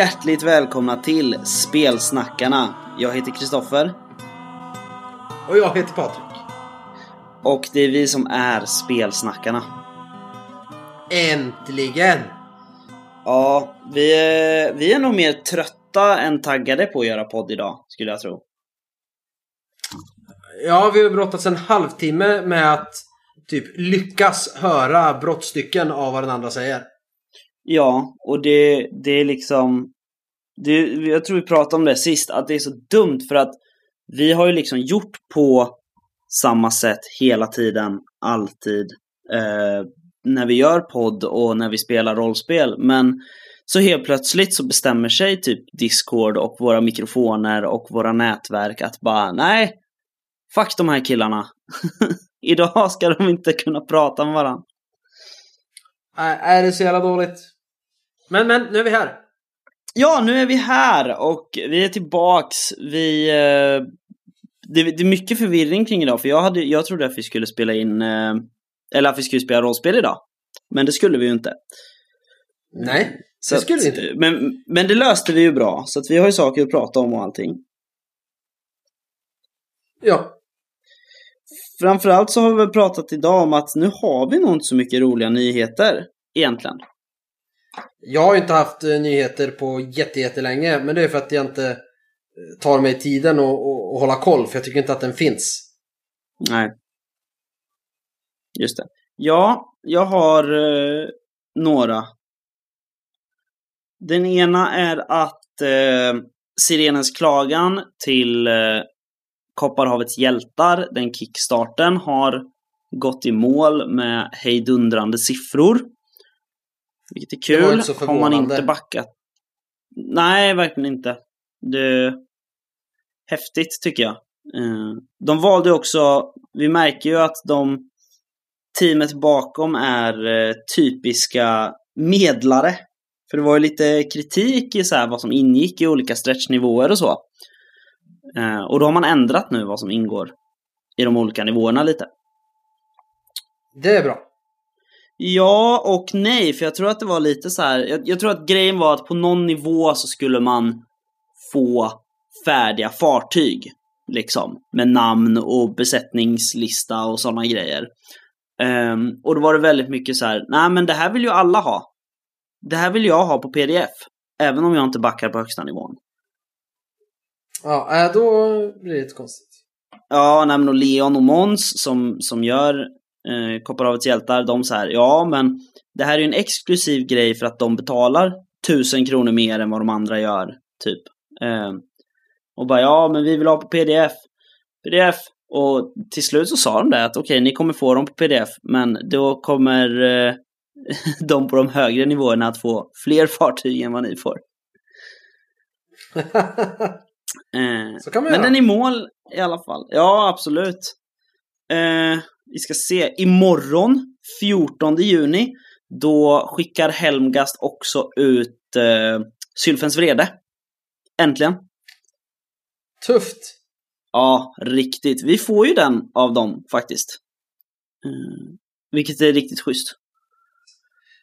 Hjärtligt välkomna till Spelsnackarna. Jag heter Kristoffer Och jag heter Patrik. och det är vi som är Spelsnackarna. Äntligen! Ja, vi är, vi är nog mer trötta än taggade på att göra podd idag, skulle jag tro. Ja, vi har brottats en halvtimme med att typ lyckas höra brottstycken av vad den andra säger. Ja, och det, det är liksom... Det, jag tror vi pratade om det sist, att det är så dumt för att vi har ju liksom gjort på samma sätt hela tiden, alltid. Eh, när vi gör podd och när vi spelar rollspel. Men så helt plötsligt så bestämmer sig typ Discord och våra mikrofoner och våra nätverk att bara nej, fuck de här killarna. Idag ska de inte kunna prata med varandra. Äh, är det så jävla dåligt? Men, men, nu är vi här. Ja, nu är vi här och vi är tillbaks. Vi... Eh, det, det är mycket förvirring kring idag, för jag, hade, jag trodde att vi skulle spela in... Eh, eller att vi skulle spela rollspel idag. Men det skulle vi ju inte. Nej, Så det skulle vi inte. Men, men det löste vi ju bra, så att vi har ju saker att prata om och allting. Ja. Framförallt så har vi väl pratat idag om att nu har vi nog inte så mycket roliga nyheter, egentligen. Jag har ju inte haft eh, nyheter på jätte, jättelänge, men det är för att jag inte eh, tar mig tiden och, och, och hålla koll, för jag tycker inte att den finns. Nej. Just det. Ja, jag har eh, några. Den ena är att eh, Sirenens klagan till eh, Kopparhavets hjältar, den kickstarten, har gått i mål med hejdundrande siffror. Vilket är Det var kul. inte så har man förvånande. inte backat. Nej, verkligen inte. Det häftigt tycker jag. Eh, De valde också, vi märker ju att de teamet bakom är eh, typiska medlare. För det var ju lite kritik i så här vad som ingick i olika stretchnivåer och så. Eh, Och då har man ändrat nu vad som ingår i de olika nivåerna lite. Det är bra. Ja och nej, för jag tror att det var lite så här. Jag, jag tror att grejen var att på någon nivå så skulle man få färdiga fartyg. Liksom. Med namn och besättningslista och sådana grejer. Ehm, och då var det väldigt mycket så här. nej men det här vill ju alla ha. Det här vill jag ha på pdf. Även om jag inte backar på högsta nivån. Ja, äh, då blir det lite konstigt. Ja, nej, och Leon och Måns som, som gör eh, Kopparhavets hjältar, de så här, ja men det här är ju en exklusiv grej för att de betalar tusen kronor mer än vad de andra gör, typ. Eh, och bara, ja men vi vill ha på pdf. Pdf. Och till slut så sa de det att okej, ni kommer få dem på pdf, men då kommer eh, de på de högre nivåerna att få fler fartyg än vad ni får. Eh, så kan man men göra. den är i mål i alla fall. Ja, absolut. Eh, vi ska se. Imorgon, 14 juni, då skickar Helmgast också ut eh, Sylfens vrede. Äntligen. Tufft. Ja, riktigt. Vi får ju den av dem faktiskt. Eh, vilket är riktigt schysst.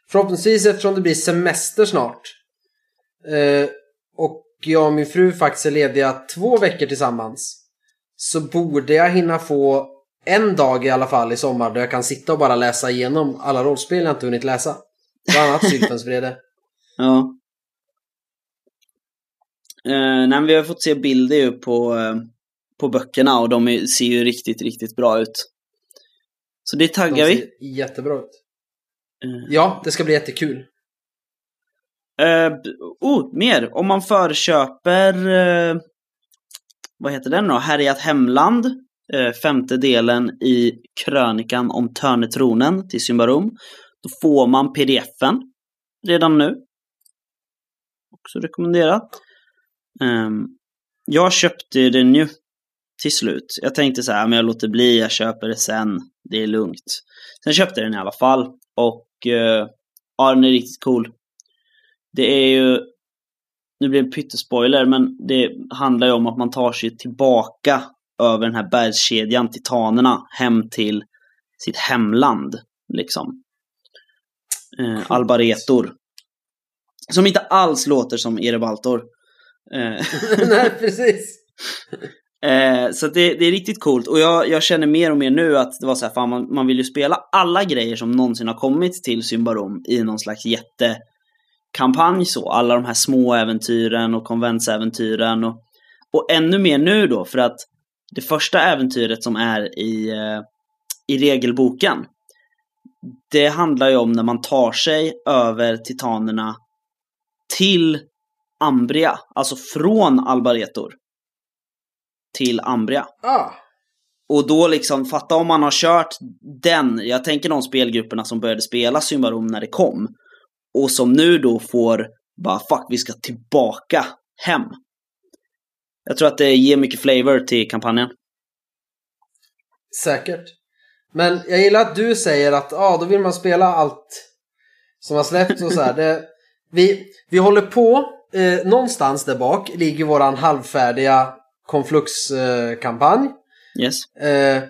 Förhoppningsvis eftersom det blir semester snart. Eh, och jag och min fru faktiskt är lediga två veckor tillsammans. Så borde jag hinna få en dag i alla fall i sommar där jag kan sitta och bara läsa igenom alla rollspel jag inte hunnit läsa. Bland annat Sylfens vrede. Ja. Eh, nej, vi har fått se bilder ju på, eh, på böckerna och de är, ser ju riktigt, riktigt bra ut. Så det De taggar vi. ser jättebra ut. Eh, Ja, det ska bli jättekul. Uh, oh, mer. Om man förköper, uh, vad heter den då? Härjat hemland. Uh, femte delen i krönikan om Törnetronen till Symbarom. Då får man pdf-en redan nu. Också rekommenderat. Um, ehm, jag köpte den ju till slut. Jag tänkte så här, men jag låter bli, jag köper det sen. Det är lugnt. Sen köpte jag den i alla fall. Och uh, ja, den är riktigt cool. Det är ju, nu blir det en pyttespoiler, men det handlar ju om att man tar sig tillbaka över den här bergskedjan, titanerna, hem till sitt hemland. Liksom. Eh. Albaretor. Som inte alls låter som Erebaltor. Eh, Nej, precis. Eh, så det, det är riktigt coolt och jag, jag känner mer och mer nu att det var så här, fan man, man vill ju spela alla grejer som någonsin har kommit till Symbarom i någon slags jättekampanj så. Alla de här små äventyren och konventsäventyren och, och ännu mer nu då för att det första äventyret som är i, eh, i regelboken det handlar ju om när man tar sig över titanerna till Ambria, alltså från Albaretor till Ambria. Ah, Och då liksom, fatta om man har kört den, jag tänker de spelgrupperna som började spela Symbarom när det kom. Och som nu då får bara fuck, vi ska tillbaka hem. Jag tror att det ger mycket flavor till kampanjen. säkert. Men jag gillar att du säger att ah, då vill man spela allt som har släppts och så här. Det, vi, vi håller på, eh, någonstans där bak ligger våran halvfärdiga Conflux-kampanj. Yes. Eh,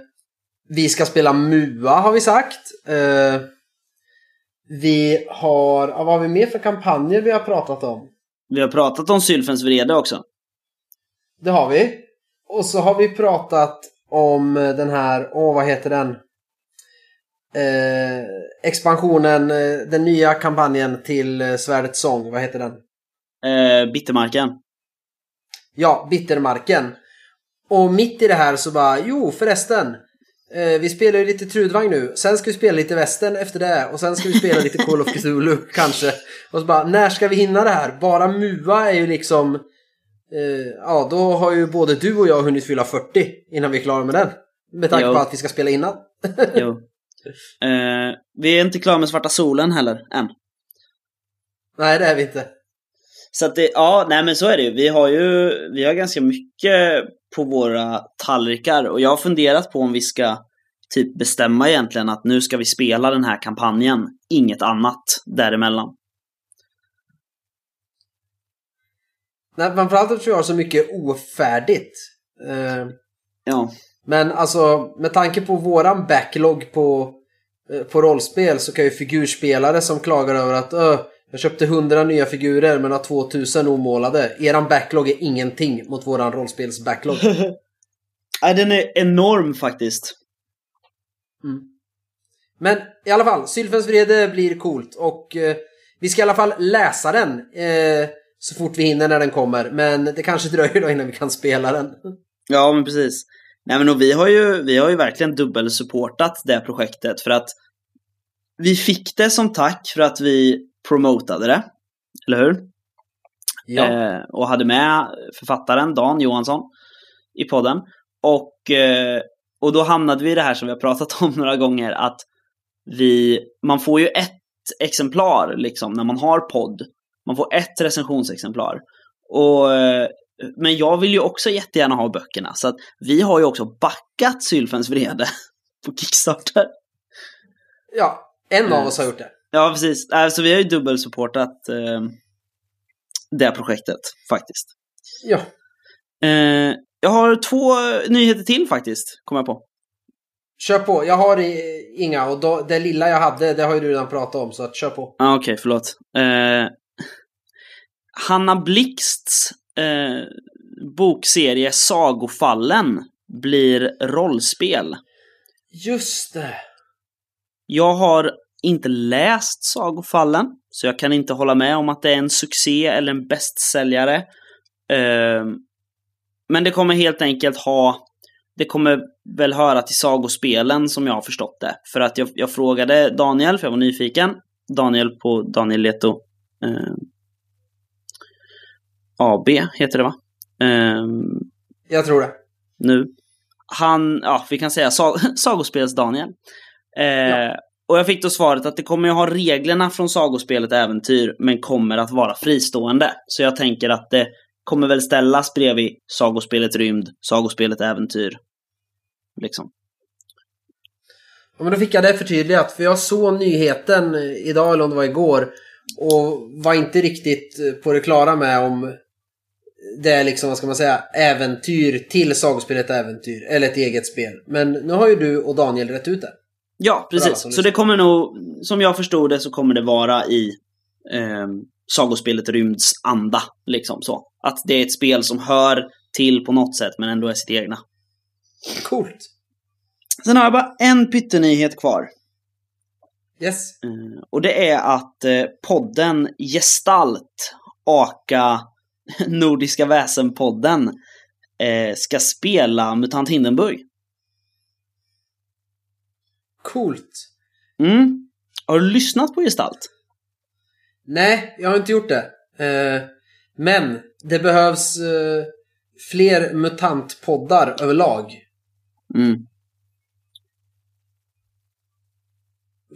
vi ska spela MUA har vi sagt. Eh, vi har, vad har vi mer för kampanjer vi har pratat om? Vi har pratat om Sylfens vrede också. Det har vi. Och så har vi pratat om den här, åh vad heter den? Eh, expansionen, eh, den nya kampanjen till eh, Svärdets sång, vad heter den? Eh, Bittermarken. Ja, Bittermarken. Och mitt i det här så bara, jo förresten. Eh, vi spelar ju lite Trudvang nu. Sen ska vi spela lite Västern efter det. Och sen ska vi spela lite Call of Cthulhu kanske. Och så bara, när ska vi hinna det här? Bara MUA är ju liksom... Eh, ja, då har ju både du och jag hunnit fylla 40 innan vi är klara med den. Med tanke Jo. på att vi ska spela innan. Jo. Eh, vi är inte klara med Svarta Solen heller, än. Nej, det är vi inte. Så att det, ja, nej men så är det ju. Vi har ju, vi har ganska mycket på våra tallrikar och jag har funderat på om vi ska typ bestämma egentligen att nu ska vi spela den här kampanjen, inget annat däremellan. Nej, framförallt tror jag har så mycket ofärdigt. Eh, Ja, Men alltså med tanke på våran backlog på, eh, på rollspel så kan ju figurspelare som klagar över att jag köpte 100 nya figurer men har 2000 omålade. Eran backlog är ingenting mot våran rollspels-backlog. Nej, den är enorm faktiskt. Men i alla fall, Sylfens vrede blir coolt och eh, vi ska i alla fall läsa den eh, så fort vi hinner när den kommer. Men det kanske dröjer då innan vi kan spela den. Ja, men precis. Nej, men och vi har ju, vi har ju verkligen dubbelsupportat det projektet för att vi fick det som tack för att vi promotade det. Eller hur? Ja. eh, och hade med författaren Dan Johansson i podden. Och, eh, och då hamnade vi i det här som vi har pratat om några gånger att vi, man får ju ett exemplar liksom när man har podd. Man får ett recensionsexemplar. Och, eh, men jag vill ju också jättegärna ha böckerna så att vi har ju också backat Sylfens vrede på Kickstarter. ja, en av Mm. oss har gjort det. Ja, precis. Äh, Så vi har ju dubbelsupportat eh, det projektet faktiskt. Ja. Eh, jag har två nyheter till faktiskt, kom jag på. Kör på, jag har inga och då, det lilla jag hade det har ju du redan pratat om så att kör på. Ah, Okej, förlåt. Eh, Hanna Blixts eh, bokserie Sagofallen blir rollspel. Just det! Jag har inte läst Sagofallen, så jag kan inte hålla med om att det är en succé eller en bästsäljare. Eh, men det kommer helt enkelt ha det kommer väl höra till sagospelen som jag har förstått det. För att jag, jag frågade Daniel, för jag var nyfiken. Daniel på Daniel Leto eh, AB heter det va? Eh, Jag tror det. nu. Han, ja vi kan säga sag sagospels-Daniel. Eh, Ja. Och jag fick då svaret att det kommer ju ha reglerna från sagospelet Äventyr men kommer att vara fristående. Så jag tänker att det kommer väl ställas bredvid sagospelet Rymd, sagospelet Äventyr. Liksom. Ja, men då fick jag det förtydligat för jag såg nyheten idag eller om det var igår och var inte riktigt på det klara med om det är liksom, vad ska man säga, äventyr till sagospelet äventyr eller ett eget spel. Men nu har ju du och Daniel rätt ut det. Ja, precis. Så det kommer nog, som jag förstod det, så kommer det vara i, ehm, sagospelet Rymds anda. Liksom så. Att det är ett spel som hör till på något sätt men ändå är sitt egna. Coolt. Sen har jag bara en pyttenyhet kvar. Yes. Eh, Och det är att eh, podden Gestalt, aka Nordiska Väsen-podden, eh, ska spela MUTANT Hindenburg. Coolt. Mm. Har du lyssnat på Gestalt? Nej, jag har inte gjort det. Eh, men det behövs eh, fler mutantpoddar överlag. Mm.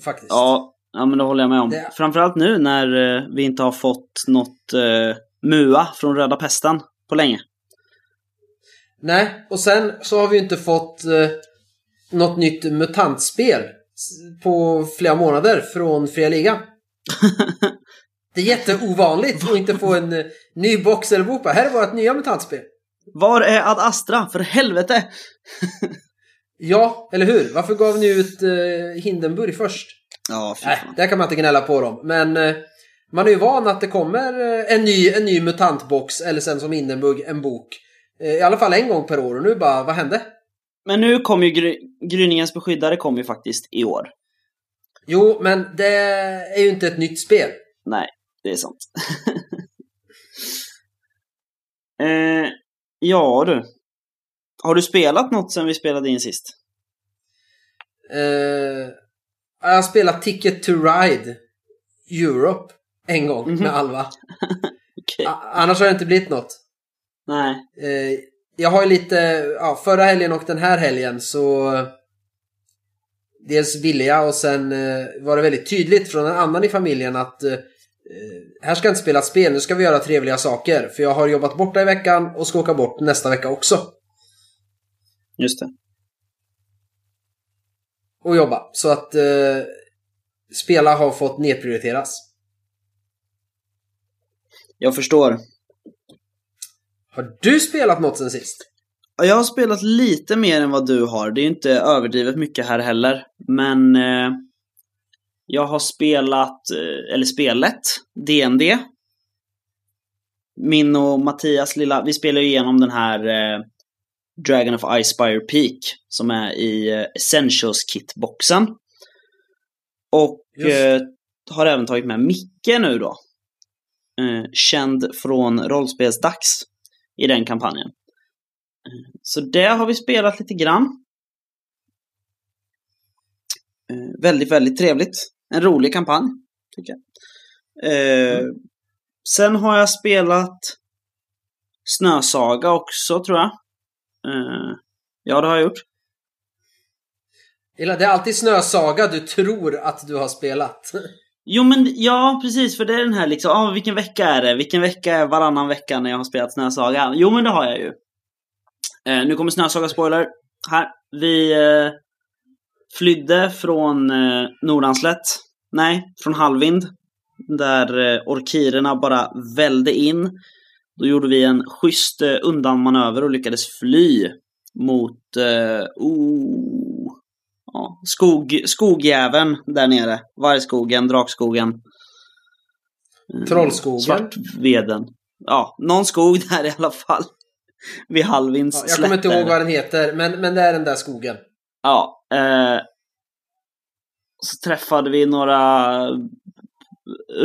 Faktiskt. Ja, ja, men det håller jag med om. Det- Framförallt nu när eh, vi inte har fått något eh, MUA från Röda Pesten på länge. Nej, och sen så har vi inte fått eh, något nytt mutantspel på flera månader från Fria Ligan. Det är jätteovanligt att inte få en eh, ny box eller bok. Här är vårt nya mutantspel. Var är Ad Astra? För helvete! Ja, eller hur? Varför gav ni ut eh, Hindenburg först? Ja, fy Nej, fan. där kan man inte gnälla på dem. Men eh, man är ju van att det kommer eh, en ny, en ny mutantbox eller sen som Hindenburg en bok. Eh, I alla fall en gång per år och nu bara, vad hände? Men nu kom ju Gry- Gryningens beskyddare kom ju faktiskt i år. Jo, men det är ju inte ett nytt spel. Nej, det är sant. eh, ja du. Har du spelat något sen vi spelade in sist? Eh, jag har spelat Ticket to Ride Europe en gång Mhm. med Alva. A- annars har det inte blivit något. Nej. Eh, jag har ju lite, ja, förra helgen och den här helgen så Dels ville jag och sen eh, var det väldigt tydligt från en annan i familjen att eh, här ska inte spela spel, nu ska vi göra trevliga saker. För jag har jobbat borta i veckan och ska åka bort nästa vecka också. Just det. Och jobba. Så att eh, spela har fått nedprioriteras. Jag förstår. Har du spelat något sen sist? Ja, Jag har spelat lite mer än vad du har. Det är inte överdrivet mycket här heller. Men eh, jag har spelat, eh, eller spelet, DND. Min och Mattias lilla, vi spelar ju igenom den här eh, Dragon of Icespire Peak som är i eh, Essentials Kit-boxen. Och eh, har även tagit med Micke nu då. Eh, känd från Rollspelsdags i den kampanjen. Så det har vi spelat lite grann. Eh, väldigt, väldigt trevligt. En rolig kampanj, tycker jag. Eh, Sen har jag spelat Snösaga också, tror jag. Eh, ja, det har jag gjort. Eller det är alltid Snösaga du tror att du har spelat. Jo men ja, precis för det är den här liksom, ah, vilken vecka är det? Vilken vecka är varannan vecka när jag har spelat Snösaga? Jo men det har jag ju. Eh, nu kommer Snösaga-spoiler. Här. Vi eh, flydde från eh, Nordanslätt. Nej, från Halvind. Där eh, orkirerna bara välde in. Då gjorde vi en schysst eh, undanmanöver och lyckades fly mot eh, oh, ja, skog, skogjäveln där nere. Vargskogen, Drakskogen. eh, Trollskogen. Svartveden. Ja, någon skog där i alla fall. Vid Halvinds Ja, jag kommer inte ihåg vad den heter, men, men det är den där skogen. Ja. Eh, så träffade vi några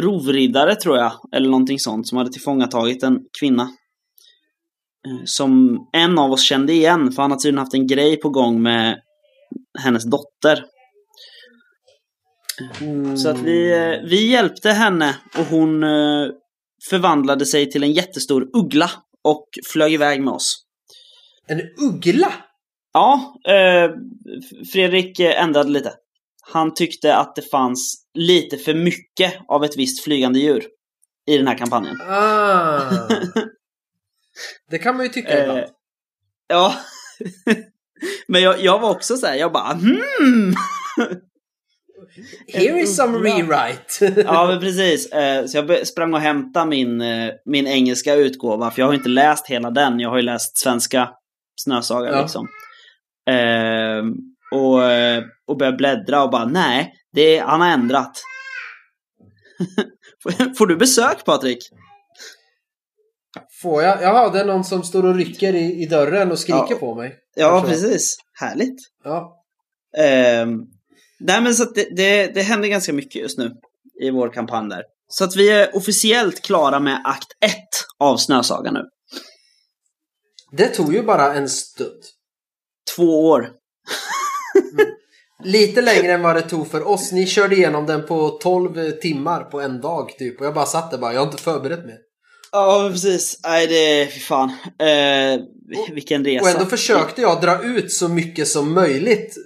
rovriddare tror jag, eller någonting sånt, som hade tillfångatagit en kvinna. Eh, Som en av oss kände igen, för han hade tydligen haft en grej på gång med hennes dotter. Mm. Så att vi, eh, vi hjälpte henne och hon eh, förvandlade sig till en jättestor uggla och flög iväg med oss. En uggla? Ja, eh, Fredrik ändrade lite. Han tyckte att det fanns lite för mycket av ett visst flygande djur i den här kampanjen. Ah. Det kan man ju tycka Eh, ibland. ja. Men jag, jag var också så här, jag bara hmm. Here is some rewrite. Ja, men precis. Eh, Så jag sprang och hämtade min, eh, min engelska utgåva, för jag har inte läst hela den. Jag har ju läst svenska Snösaga Ja. liksom. Eh, och, eh, och började bläddra och bara, nej, det är, han har ändrat. Får du besök Patrik? Får jag? Jaha, det är någon som står och rycker i, i dörren och skriker Ja. på mig. Ja, precis. Härligt. Ja. Ehm, nej men så att det, det, det händer ganska mycket just nu i vår kampanj där. Så att vi är officiellt klara med akt 1 av Snösaga nu. Det tog ju bara en stund. Två år. Lite längre än vad det tog för oss. Ni körde igenom den på 12 timmar på en dag typ. Och jag bara satt där bara, jag har inte förberett mig. Ja, precis. Nej, det... Fy fan. Eh, vilken resa. Och ändå försökte jag dra ut så mycket som möjligt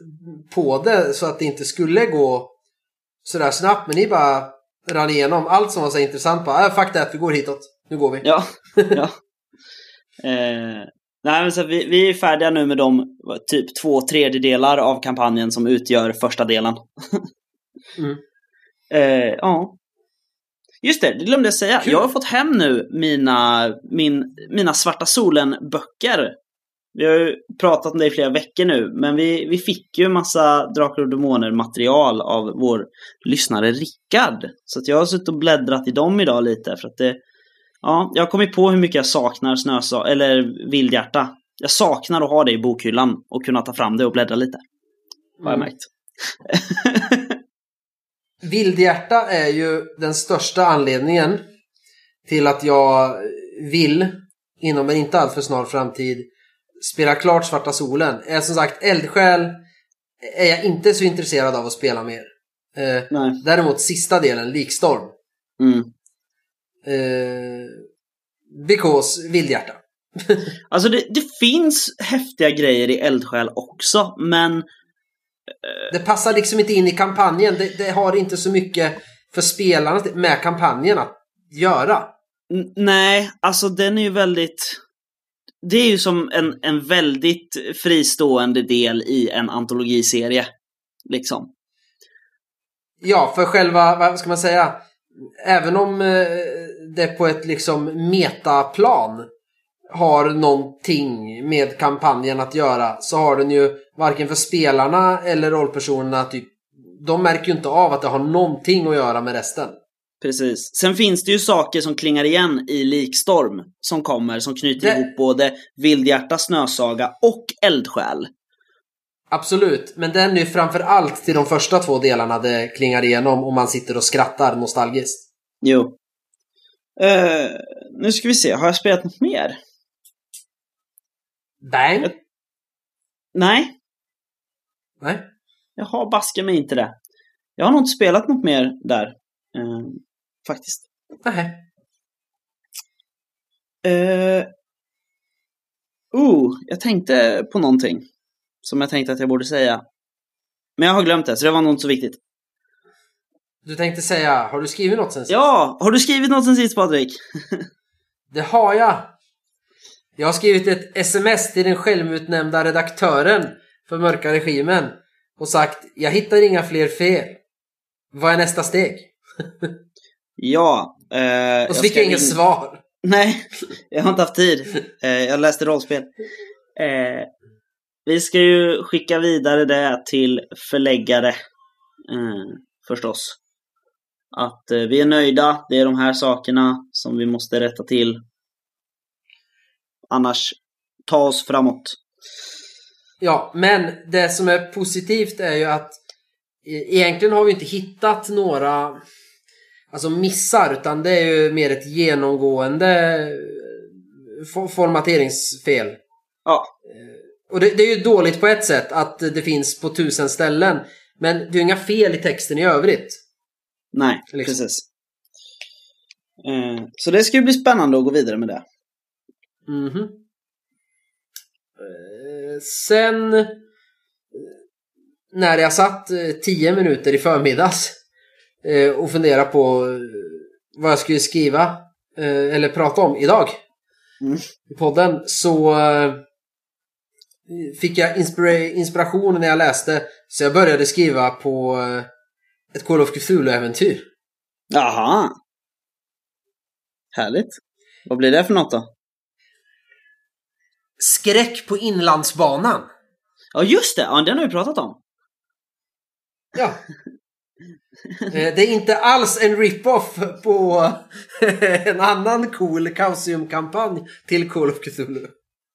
på det så att det inte skulle gå sådär snabbt. Men ni bara rann igenom allt som var så intressant. Bara, äh, fuck that, vi går hitåt. Nu går vi. Ja. ja. Eh, nej, men så vi, vi är färdiga nu med de typ två tredjedelar av kampanjen som utgör första delen. Mm. Eh, ja. Just det, det glömde jag säga. Kul. Jag har fått hem nu mina, min, mina Svarta Solen-böcker. Vi har ju pratat om det i flera veckor nu, men vi, vi fick ju massa Drakar och Demoner-material av vår lyssnare Rickard. Så att jag har suttit och bläddrat i dem idag lite, för att det... Ja, jag har kommit på hur mycket jag saknar Snösa... eller Vildhjärta. Jag saknar att ha det i bokhyllan och kunna ta fram det och bläddra lite. Har jag Mm. Vildhjärta är ju den största anledningen till att jag vill, inom en inte alltför snar framtid, spela klart Svarta Solen. Är som sagt Eldsjäl är jag inte så intresserad av att spela mer. Eh, Nej. däremot sista delen, Likstorm. Mm. Eh, because Vildhjärta. Alltså det, det finns häftiga grejer i Eldsjäl också, men Det passar liksom inte in i kampanjen. Det, det har inte så mycket för spelarna med kampanjen att göra. n- nej, alltså den är ju väldigt... Det är ju som en, en väldigt fristående del i en antologiserie. Liksom. Ja, för själva, vad ska man säga, även om eh, det på ett liksom metaplan har någonting med kampanjen att göra så har den ju varken för spelarna eller rollpersonerna typ, de märker ju inte av att det har någonting att göra med resten. Precis. Sen finns det ju saker som klingar igen i Likstorm som kommer, som knyter Det- ihop både Vildhjärta, Snösaga och Eldsjäl. Absolut, men den är ju framför allt till de första två delarna det klingar igenom och man sitter och skrattar nostalgiskt. Jo. Eh, nu ska vi se, har jag spelat något mer? Bang! Nej, Nej? jag har baske mig inte det. Jag har nog inte spelat något mer där. eh, faktiskt. Nej. Uh, oh, jag tänkte på någonting. Som jag tänkte att jag borde säga. Men jag har glömt det, så det var nog inte så viktigt. Du tänkte säga, har du skrivit något sen sist? Ja, har du skrivit något sen sist Patrik? Det har jag! Jag har skrivit ett sms till den självutnämnda redaktören för Mörka Regimen och sagt jag hittar inga fler fel. Vad är nästa steg? Ja. eh, Och så jag fick ska jag inget svar. Nej, jag har inte haft tid. Eh, jag läste rollspel. Eh, vi ska ju skicka vidare det till förläggare. Eh, förstås. Att eh, vi är nöjda, det är de här sakerna som vi måste rätta till. Annars, ta oss framåt. Ja, men det som är positivt är ju att e- egentligen har vi inte hittat några alltså missar utan det är ju mer ett genomgående eh, for- formateringsfel. Ja, Och det, det är ju dåligt på ett sätt att det finns på tusen ställen. Men det är ju inga fel i texten i övrigt. nej, Liksom. precis. Eh, så det ska ju bli spännande att gå vidare med det. Mhm. Eh, Sen eh, när jag satt eh, tio minuter i förmiddags och funderade på vad jag skulle skriva eller prata om idag Mm. i podden så fick jag inspira- inspiration när jag läste så jag började skriva på ett Call of Cthulhu-äventyr. Jaha. Härligt. Vad blir det för något då? Skräck på Inlandsbanan. Ja, just det! Ja, den har vi pratat om. Ja. Eh, Det är inte alls en rip-off på en annan cool Kausium-kampanj till Call of Cthulhu.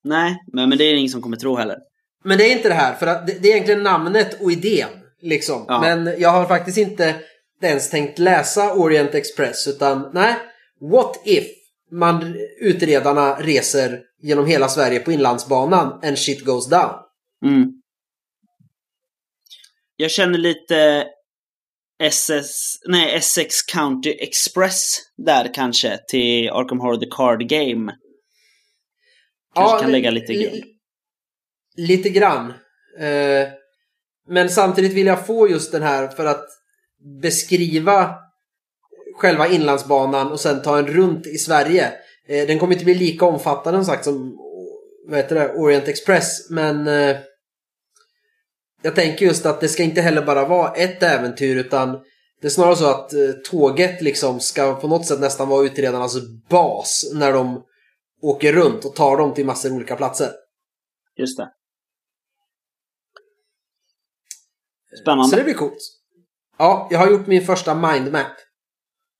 Nej, men, det är ingen som kommer tro heller. Men det är inte det här, för att det det är egentligen namnet och idén. Liksom. Ja. Men jag har faktiskt inte ens tänkt läsa Orient Express, utan nej. What if man, utredarna reser genom hela Sverige på Inlandsbanan and shit goes down? Mm. Jag känner lite SS, nej, Essex County Express där kanske till Arkham Horror The Card Game. Kanske kan li- lägga lite li- grund. Lite grann. Eh, men samtidigt vill jag få just den här för att beskriva själva inlandsbanan och sen ta en runt i Sverige. Eh, den kommer inte bli lika omfattande som sagt som vad heter det, Orient Express. Men eh, jag tänker just att det ska inte heller bara vara ett äventyr utan det är snarare så att eh, tåget liksom ska på något sätt nästan vara utredarnas bas när de åker runt och tar dem till massor av olika platser. Just det. Så Spännande. det blir coolt. Ja, jag har gjort min första mindmap.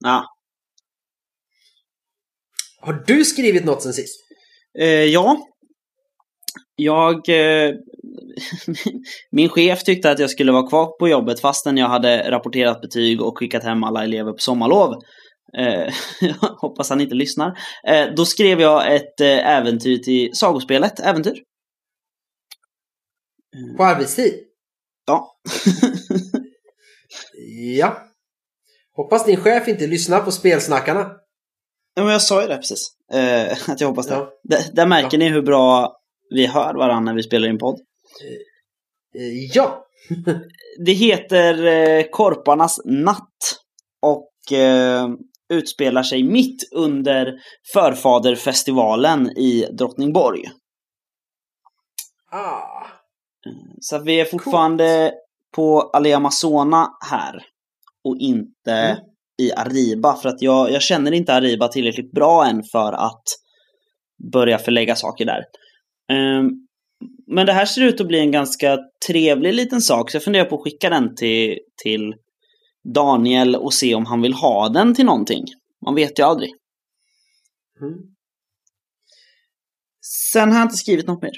Ja. Har du skrivit något sen sist? Eh, ja. Jag... Eh, min chef tyckte att jag skulle vara kvar på jobbet fastän jag hade rapporterat betyg och skickat hem alla elever på sommarlov. Eh, hoppas han inte lyssnar. Eh, då skrev jag ett eh, äventyr till sagospelet Äventyr. På arbetstid? Ja. Ja. Hoppas din chef inte lyssnar på spelsnackarna. ja, men jag sa ju det precis. Eh, att jag hoppas det. Ja. Där, där märker Ja. ni hur bra vi hör varandra när vi spelar in podd. Eh, Ja. Det heter eh, Korparnas natt och eh, utspelar sig mitt under Förfaderfestivalen i Drottningborg. Ah. Så vi är fortfarande på Alea Amazona här och inte Mm. i Ariba för att jag, jag känner inte Ariba tillräckligt bra än för att börja förlägga saker där. Ehm, men det här ser ut att bli en ganska trevlig liten sak så jag funderar på att skicka den till, till Daniel och se om han vill ha den till någonting. Man vet ju aldrig. Mm. Sen har jag inte skrivit något mer.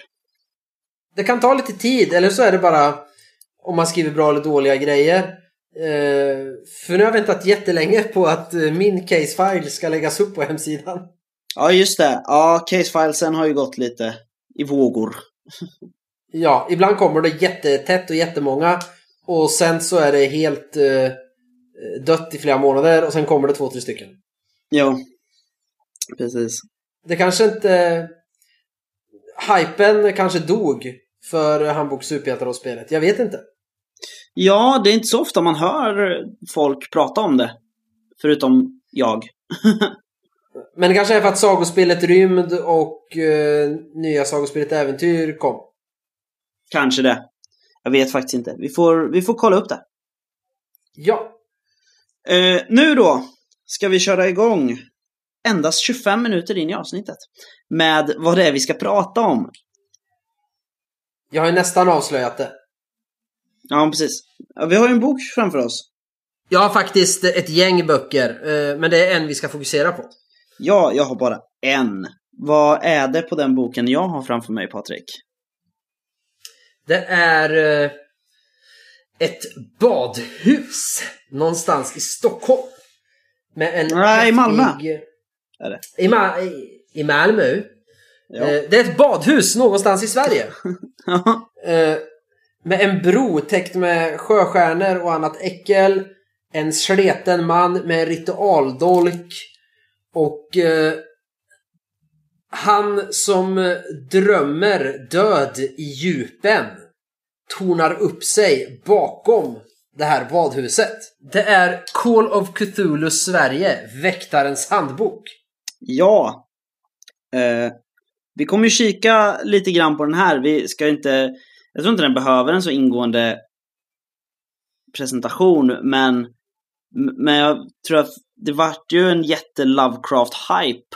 Det kan ta lite tid, eller så är det bara om man skriver bra eller dåliga grejer. Eh, för nu har jag väntat jättelänge på att eh, min case-file ska läggas upp på hemsidan. Ja, just det. Ja, casefilesen har ju gått lite i vågor. Ja, ibland kommer det jättetätt och jättemånga. Och sen så är det helt eh, dött i flera månader och sen kommer det två, tre stycken. Jo, precis. Det kanske inte... Hypen kanske dog för Handbok Superhjältar-spelet. Jag vet inte. Ja, det är inte så ofta man hör folk prata om det. Förutom jag. Men det kanske är för att sagospelet Rymd och eh, nya sagospelet Äventyr kom. Kanske det. Jag vet faktiskt inte. Vi får, vi får kolla upp det. Ja. Eh, nu då ska vi köra igång endast 25 minuter in i avsnittet. Med vad det är vi ska prata om. Jag har ju nästan avslöjat det. Ja, precis. Vi har ju en bok framför oss. Jag har faktiskt ett gäng böcker, eh, men det är en vi ska fokusera på. Ja, jag har bara en. Vad är det på den boken jag har framför mig, Patrik? Det är eh, ett badhus någonstans i Stockholm. Med en Nej, i Malmö. häftig- Är det? I, Ma- i, I Malmö. Ja. Eh, det är ett badhus någonstans i Sverige. Med en bro täckt med sjöstjärnor och annat äckel. En sleten man med en ritualdolk. Och eh, han som drömmer död i djupen tornar upp sig bakom det här badhuset. Det är Call of Cthulhu Sverige, Väktarens handbok. Ja. Eh, vi kommer ju kika lite grann på den här. Vi ska inte... Jag tror inte den behöver en så ingående presentation, men, men jag tror att det vart ju en jätte Lovecraft-hype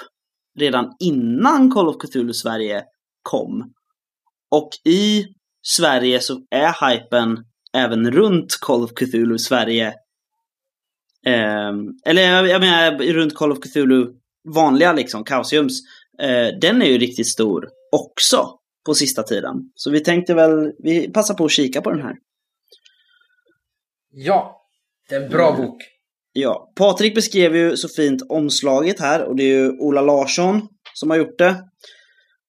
redan innan Call of Cthulhu Sverige kom. Och i Sverige så är hypen även runt Call of Cthulhu Sverige Eh, eller jag, jag menar runt Call of Cthulhu, vanliga liksom, Chaosiums. Eh, den är ju riktigt stor också på sista tiden. Så vi tänkte väl, vi passar på att kika på den här. Ja, det är en bra Mm. bok. Ja, Patrik beskrev ju så fint omslaget här och det är ju Ola Larsson som har gjort det.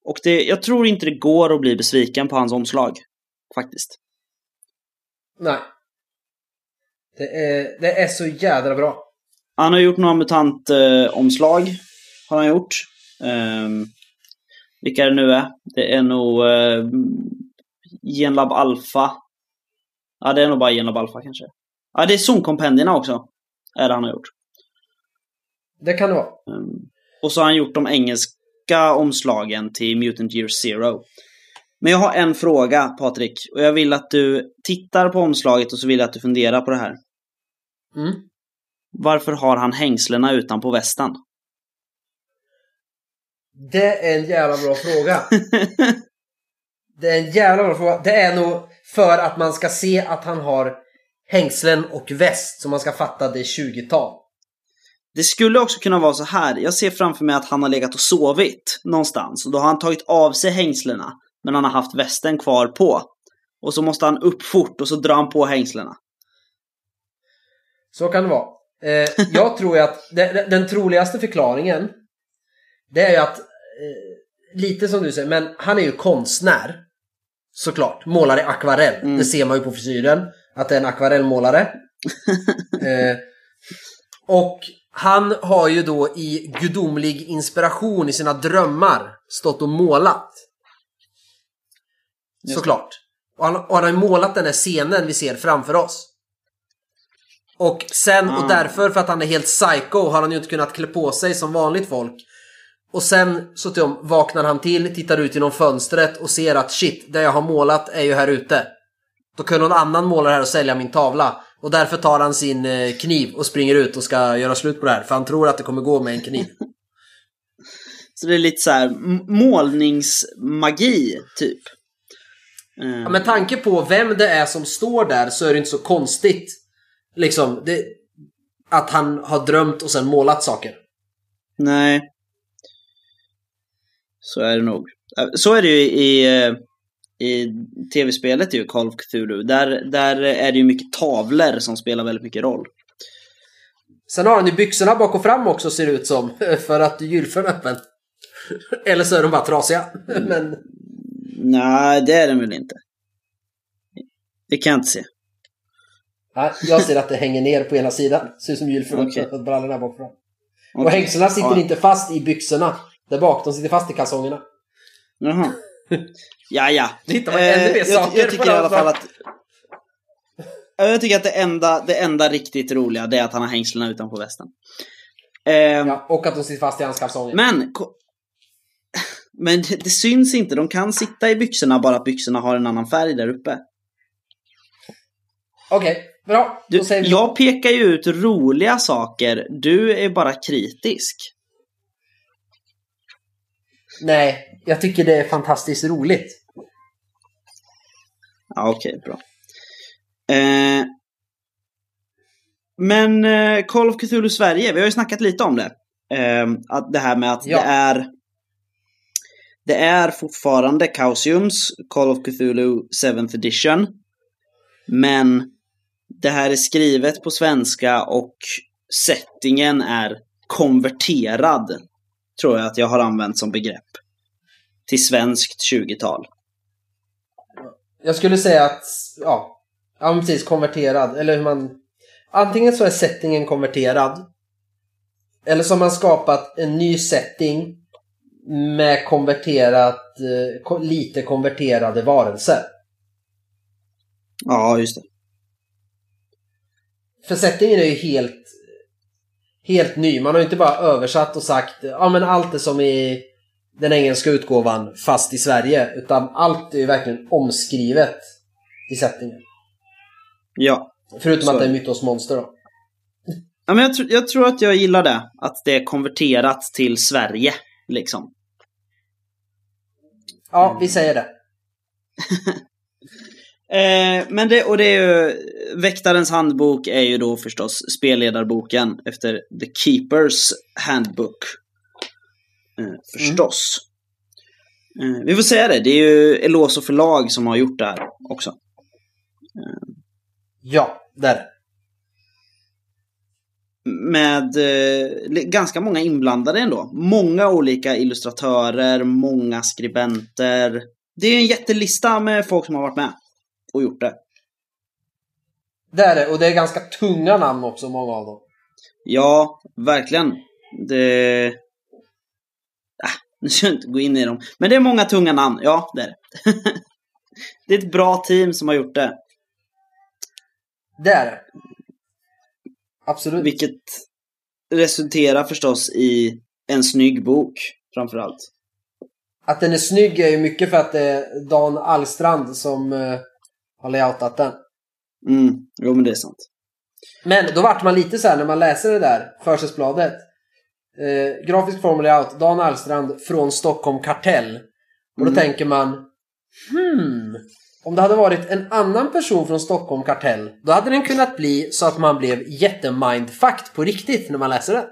Och det, jag tror inte det går att bli besviken på hans omslag. Faktiskt. Nej. Det är, det är så jädra bra. Han har gjort några MUTANT-omslag. har han gjort. Um, vilka det nu är. Det är nog uh, Genlab Alpha. Ja, det är nog bara Genlab Alpha kanske. Ja, det är zonkompendierna också. Är det han har gjort. Det kan det vara. Um, och så har han gjort de engelska omslagen till Mutant Year Zero. Men jag har en fråga, Patrik. Och jag vill att du tittar på omslaget och så vill jag att du funderar på det här. Mm. Varför har han hängslena utanpå västen? Det är en jävla bra fråga. Det är en jävla bra fråga. Det är nog för att man ska se att han har hängslen och väst. Så man ska fatta det är 20-tal. Det skulle också kunna vara så här. Jag ser framför mig att han har legat och sovit någonstans. Och då har han tagit av sig hängslena. Men han har haft västen kvar på. Och så måste han upp fort och så drar han på hängslena. Så kan det vara. Eh, jag tror ju att det, den troligaste förklaringen det är ju att lite som du säger, men han är ju konstnär. Såklart. Målar i akvarell. Mm. Det ser man ju på frisyren. Att det är en akvarellmålare. eh, och han har ju då i gudomlig inspiration i sina drömmar stått och målat. Just Såklart. Och han, och han har ju målat den här scenen vi ser framför oss. Och sen, Ah. och därför för att han är helt psycho har han ju inte kunnat klä på sig som vanligt folk. Och sen så om, vaknar han till, tittar ut genom fönstret och ser att shit, det jag har målat är ju här ute. Då kan någon annan måla det här och sälja min tavla. Och därför tar han sin eh, kniv och springer ut och ska göra slut på det här. För han tror att det kommer gå med en kniv. Så det är lite så här målningsmagi, typ. Eh, Ja, med tanke på vem det är som står där så är det inte så konstigt. Liksom, det, att han har drömt och sen målat saker. Nej. Så är det nog. Eh, Så är det ju i, eh, i tv-spelet ju, Call of Cthulhu. Där, där är det ju mycket tavlor som spelar väldigt mycket roll. Sen har han ju byxorna bak och fram också ser det ut som. För att gylfen är öppen. Eller så är de bara trasiga. Men Nej, det är den väl inte. Det kan jag inte se. nej, jag ser att det hänger ner på ena sidan. Ser ut som gylfen också. Brallorna bak och fram. Och Okej. hängslena sitter Ja. inte fast i byxorna. Där bak. De sitter fast i kalsongerna. Jaha. Ja, ja. Det hittar man ännu mer jag, saker jag tycker i alla fall att... Ja, Jag tycker att det enda, det enda riktigt roliga det är att han har hängslena utanpå västen. Ehm, Ja, och att de sitter fast i hans kalsonger. Men... Men det, det syns inte. De kan sitta i byxorna bara att byxorna har en annan färg där uppe. Okej, bra. Då Du, jag pekar ju ut roliga saker. Du är bara kritisk. Nej, jag tycker det är fantastiskt roligt. Ja, okej, bra. Eh, men eh, Call of Cthulhu Sverige, vi har ju snackat lite om det. Eh, att det här med att Ja. det är det är fortfarande Chaosiums Call of Cthulhu 7th edition. Men det här är skrivet på svenska och settingen är konverterad. Tror jag att jag har använt som begrepp. Till svenskt 20-tal. Jag skulle säga att, ja, ja precis, konverterad. Eller hur man... Antingen så är settingen konverterad. Eller så har man skapat en ny setting med konverterat, eh, lite konverterade varelser. Ja, just det. För settingen är ju helt, helt ny. Man har ju inte bara översatt och sagt ja men allt är som i den engelska utgåvan fast i Sverige. Utan allt är ju verkligen omskrivet i settingen. Ja. Förutom Så. att det är mytosmonster då. Ja, men jag, tr- jag tror att jag gillar det. Att det är konverterat till Sverige, liksom. Ja, vi säger det. Eh, men det, och det är ju, Väktarens handbok är ju då förstås spelledarboken efter The Keepers Handbook. Eh, förstås. Eh, vi får säga det, det är ju Eloso förlag som har gjort det här också. Ja, där. Med eh, ganska många inblandade ändå. Många olika illustratörer, många skribenter. Det är en jättelista med folk som har varit med och gjort det. Det är det, och det är ganska tunga namn också, många av dem. Ja, verkligen. Det... Nu ska jag inte gå in i dem. Men det är många tunga namn, ja det är det. det är ett bra team som har gjort det. Det är det. Absolut. Vilket resulterar förstås i en snygg bok, framförallt. Att den är snygg är ju mycket för att det är Dan Allstrand som uh, har layoutat den. Mm, jo men det är sant. Men då vart man lite så här när man läser det där försättsbladet. Eh, grafisk form och layout, Dan Allstrand från Stockholm Kartell. Och då Mm. tänker man Hmm. Om det hade varit en annan person från Stockholm Kartell, då hade den kunnat bli så att man blev jättemindfucked på riktigt när man läser den.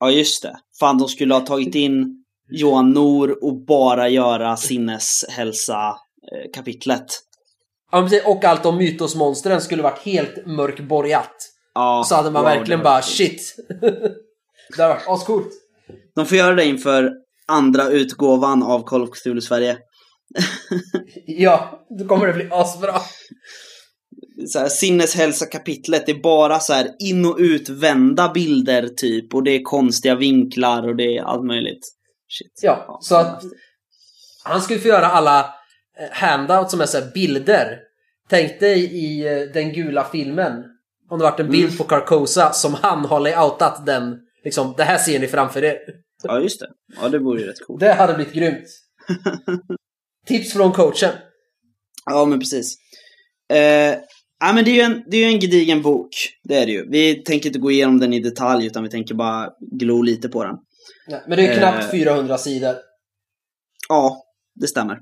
Ja, just det. Fan, de skulle ha tagit in Johan Nor och bara göra sinneshälsa-kapitlet. Ja, men precis. och allt om mytosmonstren skulle varit helt mörkborgat. Ja, Så hade man wow, verkligen bara shit. det hade varit ascoolt. De får göra det inför andra utgåvan av Call of Cthulhu Sverige. Ja, då kommer det bli asbra. Så här, sinneshälsa-kapitlet, det är bara så här in och utvända bilder typ. Och det är konstiga vinklar och det är allt möjligt. Shit. Ja, så att han skulle få göra alla eh, handouts som är så bilder. Tänk dig i eh, den gula filmen. Om det varit en bild på Carcosa som han har layoutat den. Liksom, det här ser ni framför er. Ja, just det. Ja, det vore ju rätt coolt. Det hade blivit grymt. Tips från coachen. Ja, men precis. Eh, ja, men det är ju en, det är en gedigen bok. Det är det ju. Vi tänker inte gå igenom den i detalj, utan vi tänker bara glo lite på den. Nej, men det är knappt Eh. 400 sidor. Ja, det stämmer.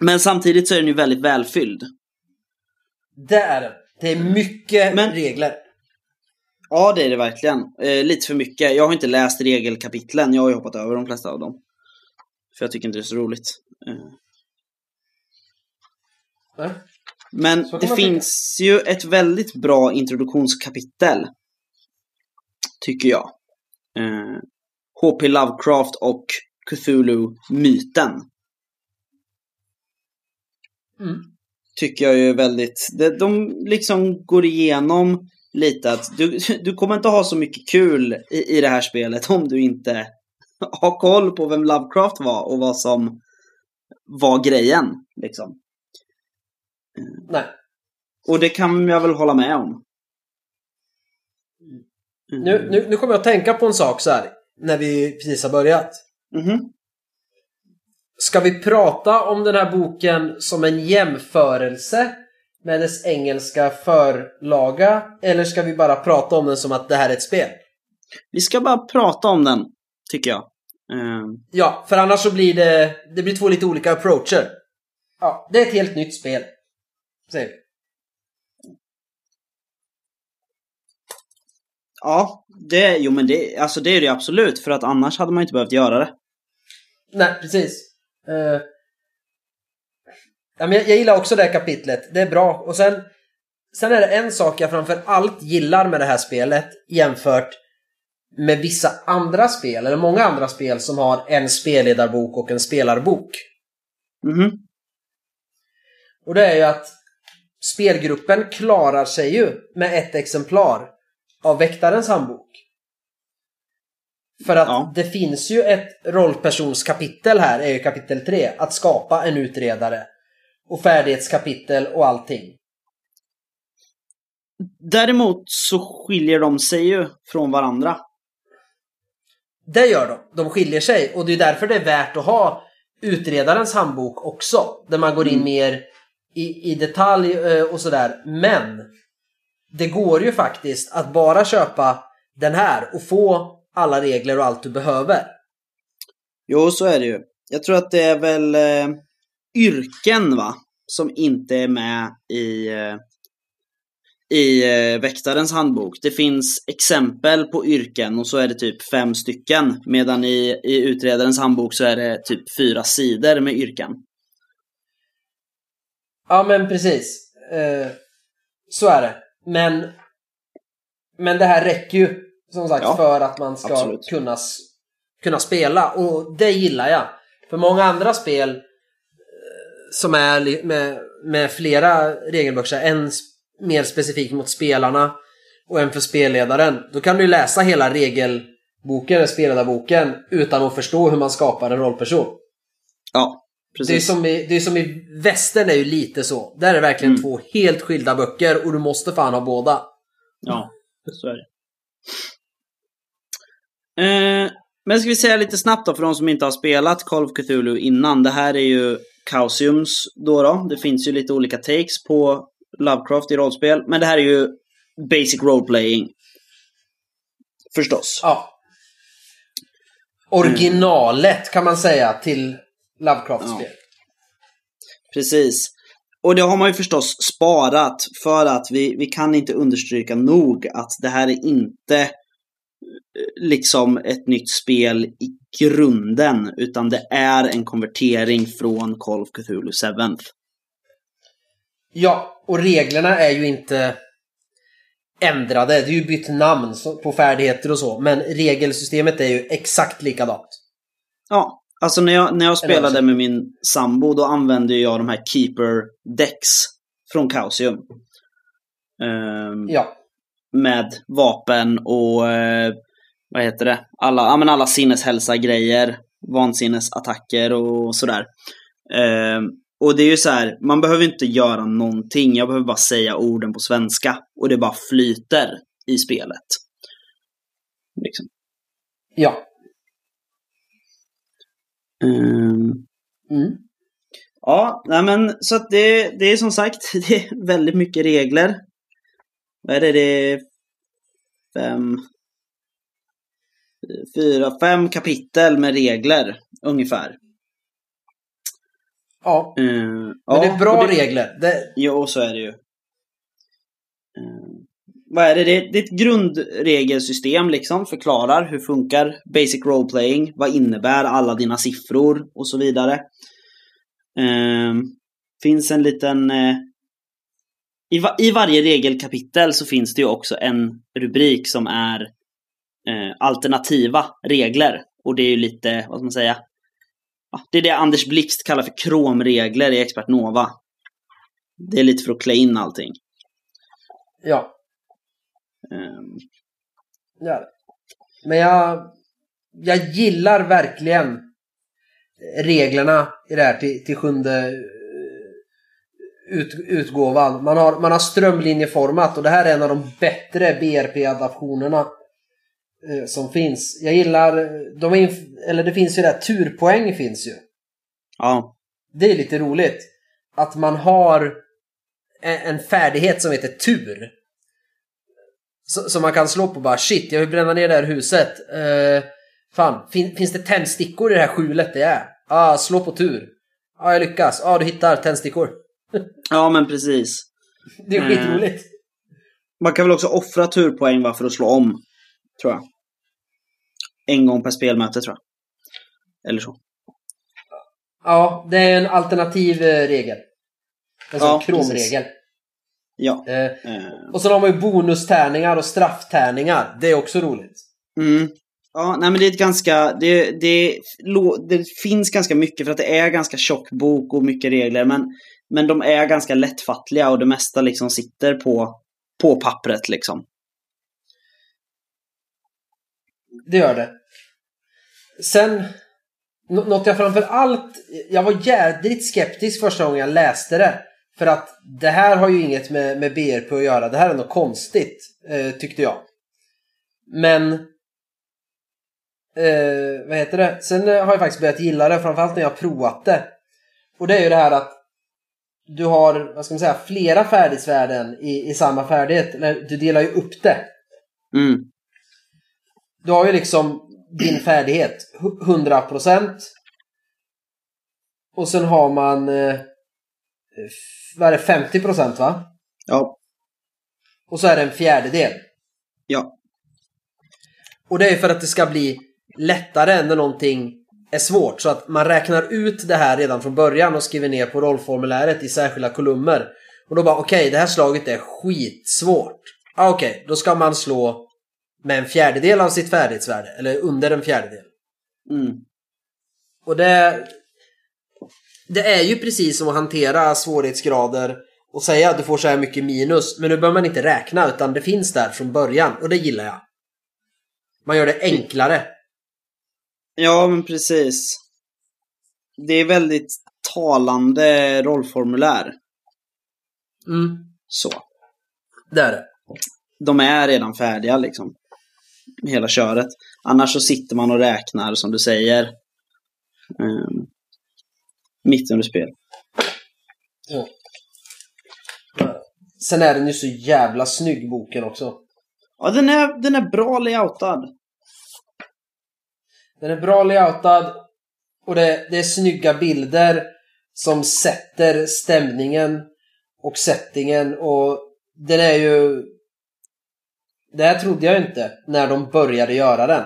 Men samtidigt så är den ju väldigt välfylld. Det är det. Det är mycket Men- regler. Ja, det är det verkligen. Eh, lite för mycket. Jag har inte läst regelkapitlen. Jag har ju hoppat över de flesta av dem. För jag tycker inte det är så roligt. Eh. Men det finns ju ett väldigt bra introduktionskapitel. Tycker jag. Eh, H.P. Lovecraft och Cthulhu-myten. Mm. Tycker jag är väldigt... De, de liksom går igenom lite att du, du kommer inte ha så mycket kul i, i det här spelet om du inte har koll på vem Lovecraft var och vad som var grejen. Liksom. Nej. Och det kan jag väl hålla med om. Mm. Nu, nu, nu kommer jag att tänka på en sak så här. När vi precis har börjat. Mhm. Ska vi prata om den här boken som en jämförelse med dess engelska förlaga? Eller ska vi bara prata om den som att det här är ett spel? Vi ska bara prata om den, tycker jag. Eh, Ja, för annars så blir det, det blir två lite olika approacher. Ja, det är ett helt nytt spel. Säger vi. ja, det, jo men det, alltså det är det absolut. För att annars hade man inte behövt göra det. Nej, precis. Ja, men jag, jag gillar också det här kapitlet. Det är bra. Och sen, sen är det en sak jag framför allt gillar med det här spelet jämfört med vissa andra spel, eller många andra spel som har en spelledarbok och en spelarbok. Mhm. Och det är ju att spelgruppen klarar sig ju med ett exemplar av Väktarens handbok. För att Ja. det finns ju ett rollpersonskapitel här, är ju kapitel 3, att skapa en utredare. Och färdighetskapitel och allting. Däremot så skiljer de sig ju från varandra. Det gör de. De skiljer sig och det är därför det är värt att ha utredarens handbok också. Där man går in Mm. mer i, i detalj eh, och sådär. Men det går ju faktiskt att bara köpa den här och få alla regler och allt du behöver. Jo, så är det ju. Jag tror att det är väl eh, yrken, va? som inte är med i, eh, i eh, väktarens handbok. Det finns exempel på yrken och så är det typ fem stycken. Medan i, i utredarens handbok så är det typ fyra sidor med yrken. Ja, men precis. Eh, så är det. Men, men det här räcker ju som sagt Ja, för att man ska absolut. kunna, kunna spela och det gillar jag. För många andra spel som är med, med flera regelböcker, en mer specifikt mot spelarna och en för spelledaren. Då kan du läsa hela regelboken, eller spelledarboken, utan att förstå hur man skapar en rollperson. Ja, Det är, precis. som i, det är som i västern är ju lite så. Där är det verkligen Mm. två helt skilda böcker och du måste fan ha båda. Ja, så är det. Eh, men ska vi säga lite snabbt då för de som inte har spelat Call of Cthulhu innan. Det här är ju Chaosiums då, då. Det finns ju lite olika takes på Lovecraft i rollspel. Men det här är ju basic role-playing. Förstås. Ja. Originalet kan man säga till Lovecraft-spel. Precis. Och det har man ju förstås sparat för att vi, vi kan inte understryka nog att det här är inte liksom ett nytt spel i grunden, utan det är en konvertering från Call of Cthulhu 7th. Ja, och reglerna är ju inte ändrade. Det är ju bytt namn på färdigheter och så. Men regelsystemet är ju exakt likadant. Ja, alltså när jag, när jag spelade översättning. med min sambo, då använde jag de här Keeper Decks från Chaosium. Ehm, Ja. Med vapen och eh, vad heter det? Alla, ja, men alla sinneshälsa-grejer, vansinnesattacker och sådär. Eh, och det är ju så här, man behöver inte göra någonting. Jag behöver bara säga orden på svenska och det bara flyter i spelet. Liksom. Ja. Ehm, Mm. Ja, nej men så att det, det är som sagt, det är väldigt mycket regler. Vad är det? Det är fem, fyra, fem kapitel med regler ungefär. Ja. Eh, Men ja, det är bra det, regler. Det, Jo, så är det ju. Eh, vad är det? det? Det är ett grundregelsystem liksom, förklarar hur funkar basic role playing, vad innebär alla dina siffror och så vidare. Eh, finns en liten... I, va, I varje regelkapitel så finns det ju också en rubrik som är eh, alternativa regler. Och det är ju lite, vad ska man säga? Det är det Anders Blixt kallar för kromregler i Expert Nova. Det är lite för att klä in allting. ja. Ehm, Ja. Men jag, jag gillar verkligen reglerna i det här till, till sjunde ut, utgåvan. Man har, man har strömlinjeformat och det här är en av de bättre BRP-adaptionerna eh, som finns. Jag gillar, de är, eller det finns ju där, turpoäng finns ju. ja, Det är lite roligt. Att man har en, en färdighet som heter tur. Som man kan slå på bara shit, jag vill bränna ner det här huset. Eh, fan, fin, finns det tändstickor i det här skjulet det är? Ah, slå på tur. Ja, ah, jag lyckas. Ja, ah, du hittar tändstickor. Ja men precis. Det är Mm. skitroligt. Man kan väl också offra turpoäng va, för att slå om. Tror jag. En gång per spelmöte tror jag. Eller så. Ja, det är en alternativ eh, regel. En sån Ja, kromregel. Ja. Eh, Eh, och så har man ju bonustärningar och strafftärningar. Det är också roligt. Mm. Ja, nej men det är ett ganska, det, det, det finns ganska mycket för att det är ganska tjock bok och mycket regler men, men de är ganska lättfattliga och det mesta liksom sitter på, på pappret liksom. Det gör det. Sen, något jag framför allt, jag var jädrigt skeptisk första gången jag läste det. För att det här har ju inget med, med BRP att göra. Det här är något konstigt, eh, tyckte jag. Men, eh, vad heter det? Sen eh, har jag faktiskt börjat gilla det, framförallt när jag har provat det. Och det är ju det här att du har, vad ska man säga, flera färdighetsvärden i, i samma färdighet. Eller du delar ju upp det. Mm. Du har ju liksom din färdighet, hu- 100%. Och sen har man eh, vad är det, 50% va? Ja. Och så är det en fjärdedel. Ja. Och det är för att det ska bli lättare när någonting är svårt. Så att man räknar ut det här redan från början och skriver ner på rollformuläret i särskilda kolumner. Och då bara okej, okay, det här slaget är skitsvårt. Ah, okej, okay, då ska man slå med en fjärdedel av sitt färdighetsvärde. Eller under en fjärdedel. Mm. Och det... Det är ju precis som att hantera svårighetsgrader och säga att du får så här mycket minus. Men nu behöver man inte räkna utan det finns där från början och det gillar jag. Man gör det enklare. Ja, men precis. Det är väldigt talande rollformulär. Mm. Så. Det är det. De är redan färdiga liksom. Hela köret. Annars så sitter man och räknar som du säger. Um, mitt under spel. Ja. Sen är den ju så jävla snygg boken också. Ja, den är, den är bra layoutad. Den är bra layoutad och det, det är snygga bilder som sätter stämningen och settingen och den är ju... Det här trodde jag inte när de började göra den.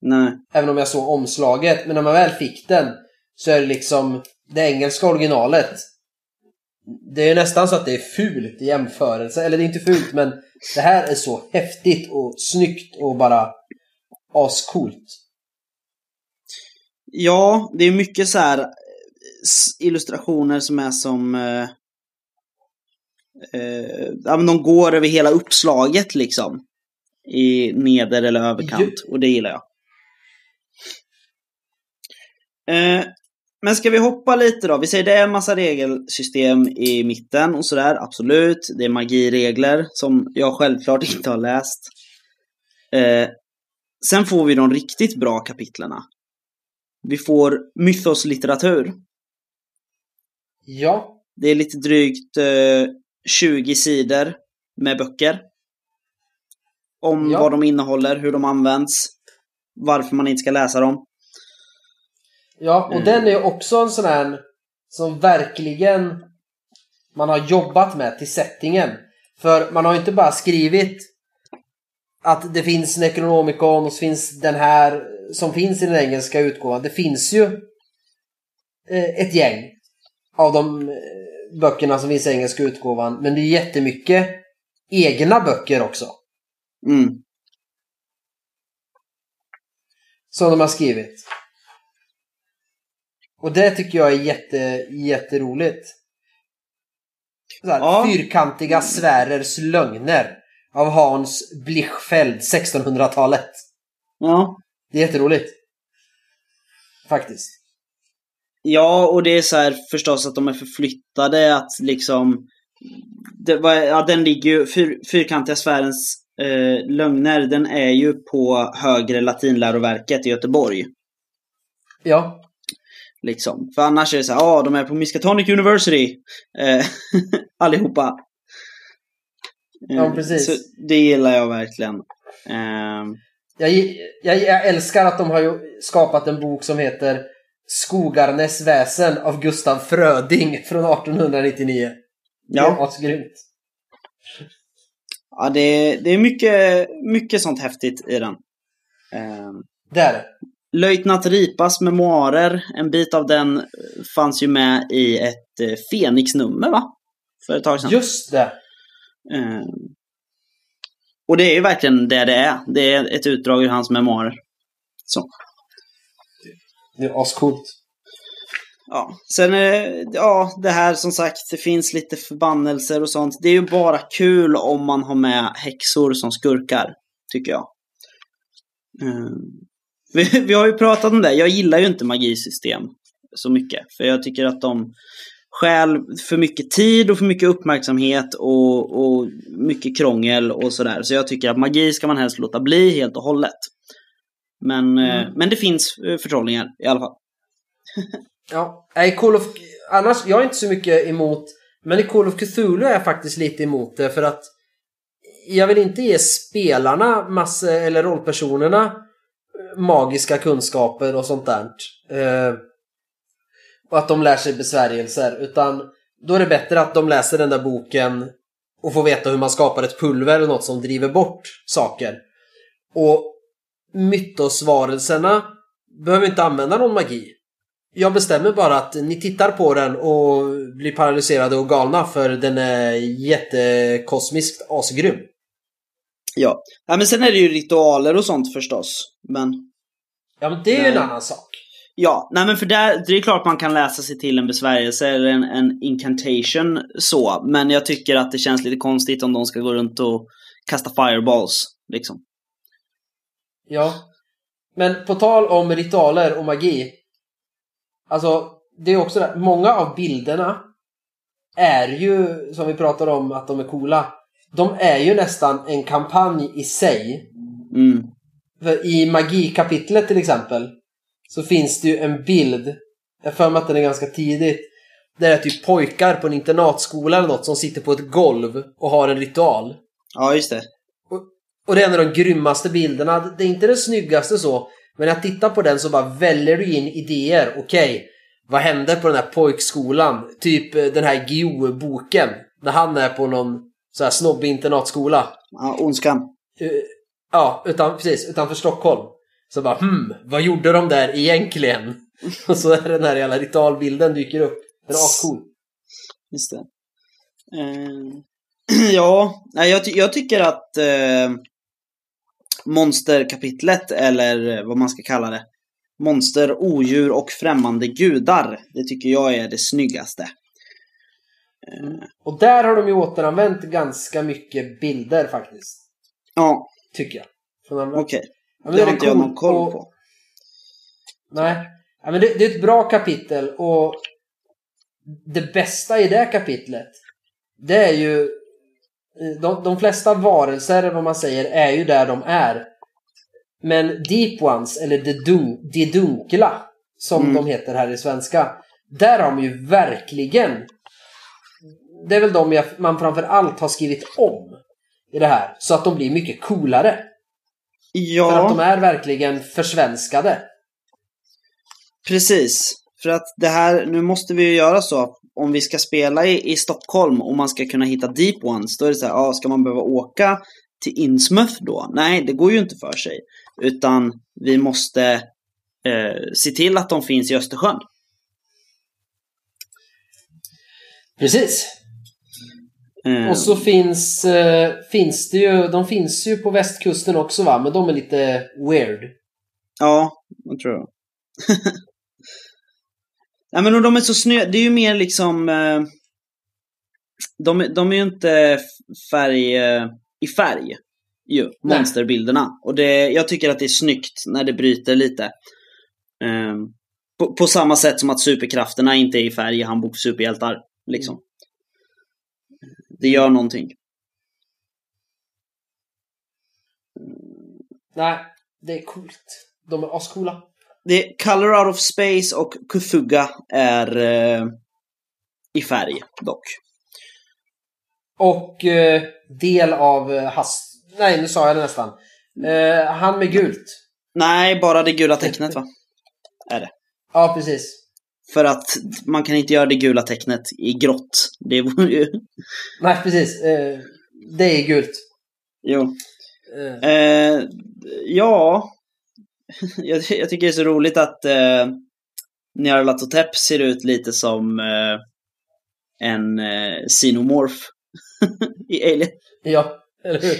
Nej. Även om jag såg omslaget. Men när man väl fick den så är det liksom det engelska originalet. Det är nästan så att det är fult i jämförelse. Eller det är inte fult men det här är så häftigt och snyggt och bara ascoolt. Ja, det är mycket så här illustrationer som är som... Eh, eh, ja, men de går över hela uppslaget liksom. I neder eller överkant. Och det gillar jag. Eh, men ska vi hoppa lite då? Vi säger det är en massa regelsystem i mitten och sådär. Absolut. Det är magiregler som jag självklart inte har läst. Eh, sen får vi de riktigt bra kapitlerna. Vi får mythoslitteratur. Ja. Det är lite drygt eh, 20 sidor med böcker. Om ja. vad de innehåller, hur de används, varför man inte ska läsa dem. Ja, och mm. den är också en sån här som verkligen man har jobbat med till settingen. För man har ju inte bara skrivit att det finns Necronomicon och så finns den här som finns i den engelska utgåvan. Det finns ju eh, ett gäng av de eh, böckerna som finns i engelska utgåvan. Men det är jättemycket egna böcker också. Mm. Som de har skrivit. Och det tycker jag är jätte, jätteroligt. Såhär, ja. Fyrkantiga sfärers lögner. Av Hans Blichfeld, 1600-talet. Ja. Det är jätteroligt. Faktiskt. Ja, och det är så här förstås att de är förflyttade, att liksom... Det, ja, den ligger ju, fyr, Fyrkantiga sfärens eh, lögner, den är ju på högre latinläroverket i Göteborg. Ja. Liksom. För annars är det så här, ja, ah, de är på Miskatonic University. Eh, allihopa. Ja, precis. Så det gillar jag verkligen. Eh, jag, jag, jag, älskar att de har skapat en bok som heter Skogarnes väsen av Gustav Fröding från 1899. Ja. Det är asgrymt. Ja, det är, det är mycket, mycket sånt häftigt i den. Eh, det är det. Löjtnant Ripas memoarer, en bit av den fanns ju med i ett eh, Fenix-nummer va? För ett tag sedan. Just det! Eh, och det är ju verkligen det det är. Det är ett utdrag ur hans memoarer. Så. Det är ascoolt. Ja, sen ja, det här som sagt, det finns lite förbannelser och sånt. Det är ju bara kul om man har med häxor som skurkar, tycker jag. Mm. Vi, vi har ju pratat om det, jag gillar ju inte magisystem så mycket. För jag tycker att de stjäl för mycket tid och för mycket uppmärksamhet och, och mycket krångel och sådär. Så jag tycker att magi ska man helst låta bli helt och hållet. Men, eh, mm. men det finns eh, förtrollningar i alla fall. ja, i Call of... Annars, jag är inte så mycket emot... Men i Call of Cthulhu är jag faktiskt lite emot det för att jag vill inte ge spelarna massa, eller rollpersonerna magiska kunskaper och sånt där. Och att de lär sig besvärjelser. Utan då är det bättre att de läser den där boken och får veta hur man skapar ett pulver eller något som driver bort saker. Och mytosvarelserna behöver inte använda någon magi. Jag bestämmer bara att ni tittar på den och blir paralyserade och galna för den är jättekosmiskt asgrym. Ja. ja, men sen är det ju ritualer och sånt förstås. Men Ja, men det är ju en annan sak. Ja, nej men för där, det är klart man kan läsa sig till en besvärjelse eller en, en incantation så. Men jag tycker att det känns lite konstigt om de ska gå runt och kasta fireballs. Liksom. Ja. Men på tal om ritualer och magi. Alltså, det är också det. Många av bilderna är ju, som vi pratar om, att de är coola. De är ju nästan en kampanj i sig. Mm. För i magikapitlet till exempel så finns det ju en bild, jag för mig att den är ganska tidigt, där det är typ pojkar på en internatskola eller något som sitter på ett golv och har en ritual. Ja, just det. Och det är en av de grymmaste bilderna. Det är inte den snyggaste så, men när jag tittar på den så bara väller du in idéer. Okej, vad hände på den här pojkskolan? Typ eh, den här Gio-boken. När han är på någon så här snobbig internatskola. Ja, ondskan. Eh, Ja, utan, precis, utanför Stockholm. Så bara hmm, vad gjorde de där egentligen? Och så är den här jävla ritualbilden dyker upp. Ascool. Just det. Eh, ja, nej, jag, ty- jag tycker att eh, monsterkapitlet, eller vad man ska kalla det, monster, odjur och främmande gudar, det tycker jag är det snyggaste. Och där har de ju återanvänt ganska mycket bilder faktiskt. Ja, Tycker jag. Från andra. Ja, men det är har inte jag någon koll och- på. Nej, ja, men det, det är ett bra kapitel och det bästa i det kapitlet det är ju eh, de, de flesta varelser, eller vad man säger, är ju där de är. Men Deep Ones, eller de, dun, de dunkla, som Mm. de heter här i svenska, där har de ju verkligen det är väl de jag, man framför allt har skrivit om i det här, så att de blir mycket coolare. För att de Ja, är verkligen försvenskade. precis. För att det här, nu måste vi ju göra så. Om vi ska spela i, i Stockholm och man ska kunna hitta Deep Ones, då är det så här, ja, ska man behöva åka till Innsmouth då? Nej, det går ju inte för sig. Utan vi måste eh, se till att de finns i Östersjön. Precis. Eh, Och så finns, eh, finns det ju, de finns ju på västkusten också va, men de är lite weird. Ja, jag tror jag. Nej men och de är så snö, det är ju mer liksom... Eh, de, är- de är ju inte färg eh, i färg, ju, monsterbilderna. Och det, jag tycker att det är snyggt när det bryter lite. Eh, på, på samma sätt som att superkrafterna inte är i färg i Handbok superhjältar. Liksom. Det gör någonting. Nej, det är coolt. De är ascoola. Det är Color Out of Space och Kufuga är eh, i färg dock. Och eh, del av eh. Nej, nu sa jag det nästan. Eh, han med gult. Nej, bara det gula tecknet va? Är det. Ja, precis. För att man kan inte göra det gula tecknet i grått. Det vore ju... Nej, precis. Eh, det är gult. Jo. Eh, Eh, ja. jag, jag tycker det är så roligt att eh, Nyarlathotep ser ut lite som eh, en eh, xenomorph i Alien. ja, eller hur?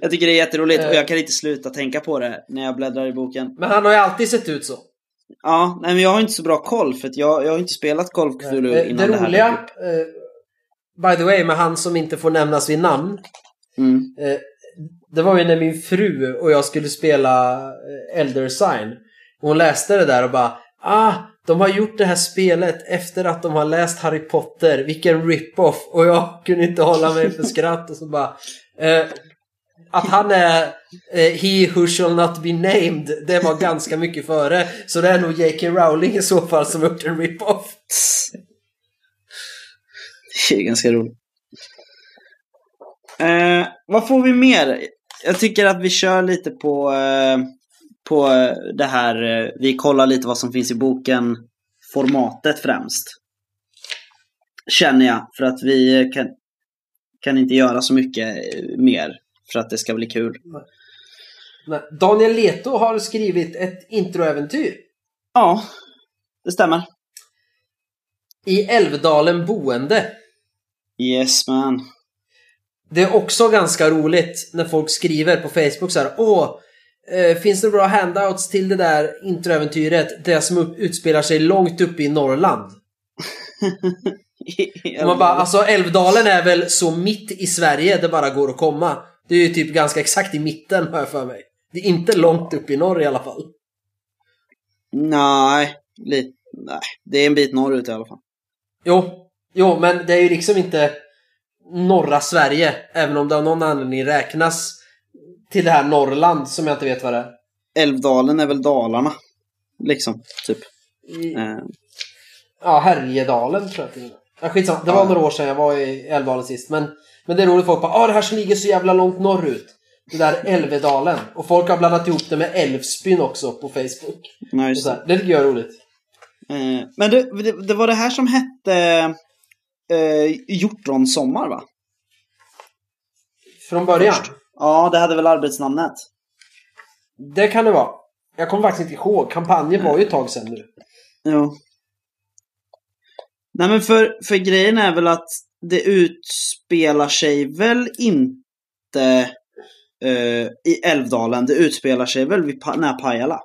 Jag tycker det är jätteroligt Eh. och jag kan inte sluta tänka på det när jag bläddrar i boken. Men han har ju alltid sett ut så. Ja, nej men jag har inte så bra koll för att jag, jag har inte spelat Call of Cthulhu Eh, innan det det här roliga, eh, by the way, med han som inte får nämnas vid namn. Mm. Eh, det var ju när min fru och jag skulle spela eh, Elder Sign. Hon läste det där och bara Ah, de har gjort det här spelet efter att de har läst Harry Potter. Vilken rip-off. Och jag kunde inte hålla mig för skratt och så bara eh, att han är eh, He who shall not be named. Det var ganska mycket före. Så det är nog J.K. Rowling i så fall som gjort en rip-off. Det är ganska roligt. Eh, vad får vi mer? Jag tycker att vi kör lite på, eh, på det här, eh, vi kollar lite vad som finns i boken, formatet främst. Känner jag, för att vi kan, kan inte göra så mycket mer för att det ska bli kul. Nej. Daniel Leto har skrivit ett introäventyr. Ja, det stämmer. I Älvdalen boende. Yes man. Det är också ganska roligt när folk skriver på Facebook så här. Åh, eh, finns det bra handouts till det där introäventyret? Det som utspelar sig långt uppe i Norrland. Man bara, alltså Älvdalen är väl så mitt i Sverige det bara går att komma. Det är ju typ ganska exakt i mitten har jag för mig. Det är inte långt upp i norr i alla fall. Nej, lite, nej, det är en bit norrut i alla fall. Jo, jo, men det är ju liksom inte norra Sverige, även om det av någon anledning räknas till det här Norrland som jag inte vet vad det är. Älvdalen är väl Dalarna. Liksom, typ. I, Eh, ja, Härjedalen tror jag till och med. Ja, skitsamma, det var Ja. några år sedan jag var i Älvdalen sist. Men, men det är roligt folk bara ah det här som ligger så jävla långt norrut. Det där Älvedalen. Och folk har blandat ihop det med Älvsbyn också på Facebook. Och just det. det tycker jag är roligt. Eh, men det, det, det var det här som hette eh, Hjortronsommar va? Från början. Först. Ja, det hade väl arbetsnamnet. Det kan det vara. Jag kommer faktiskt inte ihåg. Kampanjen var ju ett tag sedan nu. Jo. Nej men för, för grejen är väl att det utspelar sig väl inte eh, i Älvdalen. Det utspelar sig väl vid nära Pajala.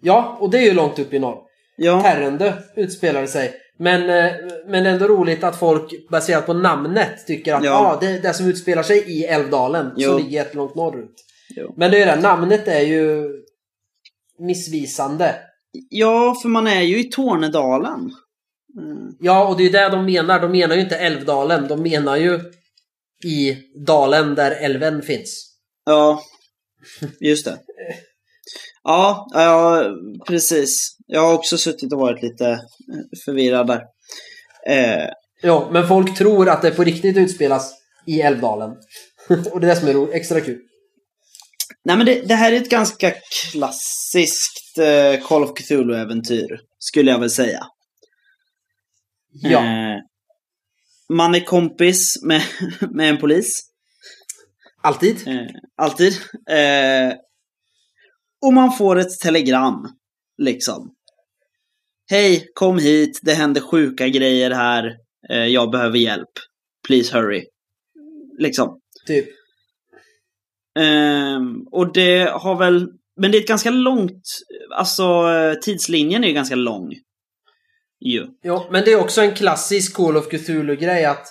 Ja, och det är ju långt upp i norr. Ja, Härendö utspelade sig. Men, eh, men ändå roligt att folk baserat på namnet tycker att Ja. ah, det det som utspelar sig i Älvdalen Jo. som ligger jättelångt norrut. Jo. Men det är det, namnet är ju missvisande. ja, för man är ju i Tornedalen. Mm. Ja, och det är det de menar. De menar ju inte Älvdalen. De menar ju i dalen där älven finns. Ja, just det. Ja, ja, precis. Jag har också suttit och varit lite eh, förvirrad där. Eh, Ja, men folk tror att det på riktigt utspelas i Älvdalen. och det är det som är extra kul. nej men det, det här är ett ganska klassiskt eh, Call of Cthulhu-äventyr, skulle jag väl säga. Ja. Eh, man är kompis med, med en polis. Alltid. Eh, alltid. Eh, och man får ett telegram. Liksom. Hej, kom hit. Det händer sjuka grejer här. Eh, jag behöver hjälp. Please hurry. Liksom. Typ. Ehm, och det har väl... Men det är ett ganska långt... Alltså eh, tidslinjen är ju ganska lång. Ju. Ja, men det är också en klassisk Call of Cthulhu-grej att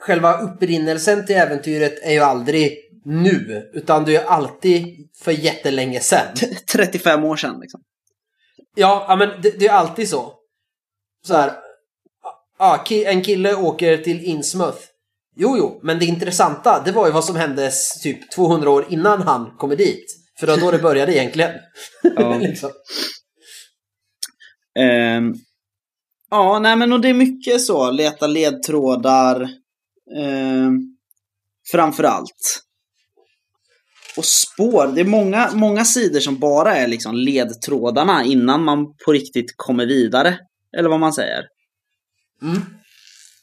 själva upprinnelsen till äventyret är ju aldrig nu, utan det är ju alltid för jättelänge sedan. 35 år sedan liksom. Ja, men det, det är alltid så. Så här. Ja, ki- en kille åker till Innsmouth. Jo, jo, men det intressanta, det var ju vad som hände typ 200 år innan han kommer dit. För då det började egentligen. Ja. liksom. Ehm, ja, nej men och det är mycket så. Leta ledtrådar. Um, framför allt. Och spår. Det är många, många sidor som bara är liksom ledtrådarna innan man på riktigt kommer vidare. Eller vad man säger. Mm.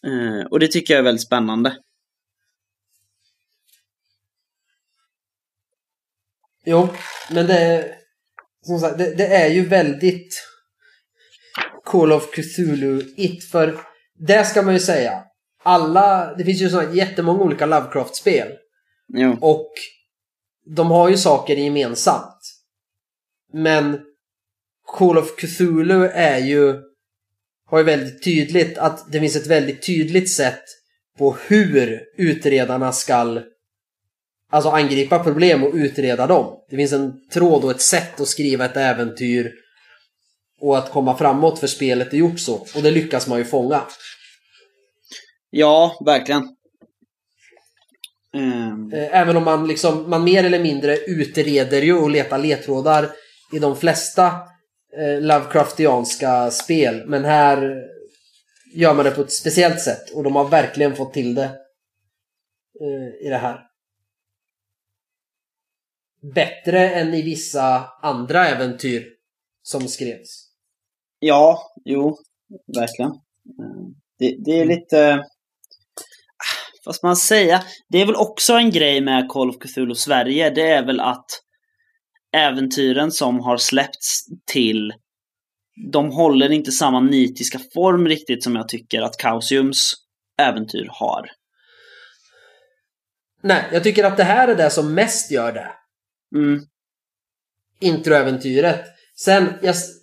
Ehm, och det tycker jag är väldigt spännande. Jo, men det som sagt, det, det är ju väldigt Call of Cthulhu-it. För det ska man ju säga. Alla, det finns ju sådana jättemånga olika Lovecraft-spel. Jo. Och de har ju saker gemensamt. Men Call of Cthulhu är ju har ju väldigt tydligt att det finns ett väldigt tydligt sätt på hur utredarna skall alltså angripa problem och utreda dem. Det finns en tråd och ett sätt att skriva ett äventyr och att komma framåt för spelet är gjort så. Och det lyckas man ju fånga. Ja, verkligen. Eh, Även om man liksom, man mer eller mindre utreder ju och letar ledtrådar i de flesta eh, Lovecraftianska spel. Men här gör man det på ett speciellt sätt och de har verkligen fått till det eh, i det här. Bättre än i vissa andra äventyr som skrevs. Ja, jo, verkligen. Det, det är lite... Vad ska man säga? Det är väl också en grej med Call of Cthulhu Sverige. Det är väl att äventyren som har släppts till de håller inte samma nitiska form riktigt som jag tycker att Kausiums äventyr har. Nej, jag tycker att det här är det som mest gör det. Mm. Introäventyret. Sen,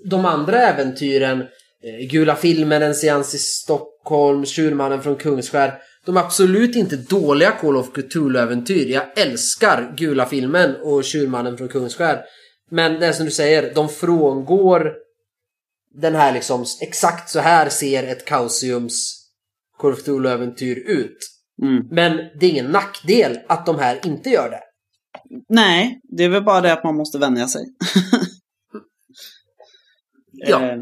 de andra äventyren, eh, Gula filmen, En seans i Stockholm, Tjurmannen från Kungsskär. De är absolut inte dåliga Call of Cthulhu-äventyr. Jag älskar Gula filmen och Tjurmannen från Kungsskär. Men det är som du säger, de frångår den här liksom, exakt så här ser ett Kausiums Call of Cthulhu-äventyr ut. Mm. Men det är ingen nackdel att de här inte gör det. Nej, det är väl bara det att man måste vänja sig. Ja. Eh,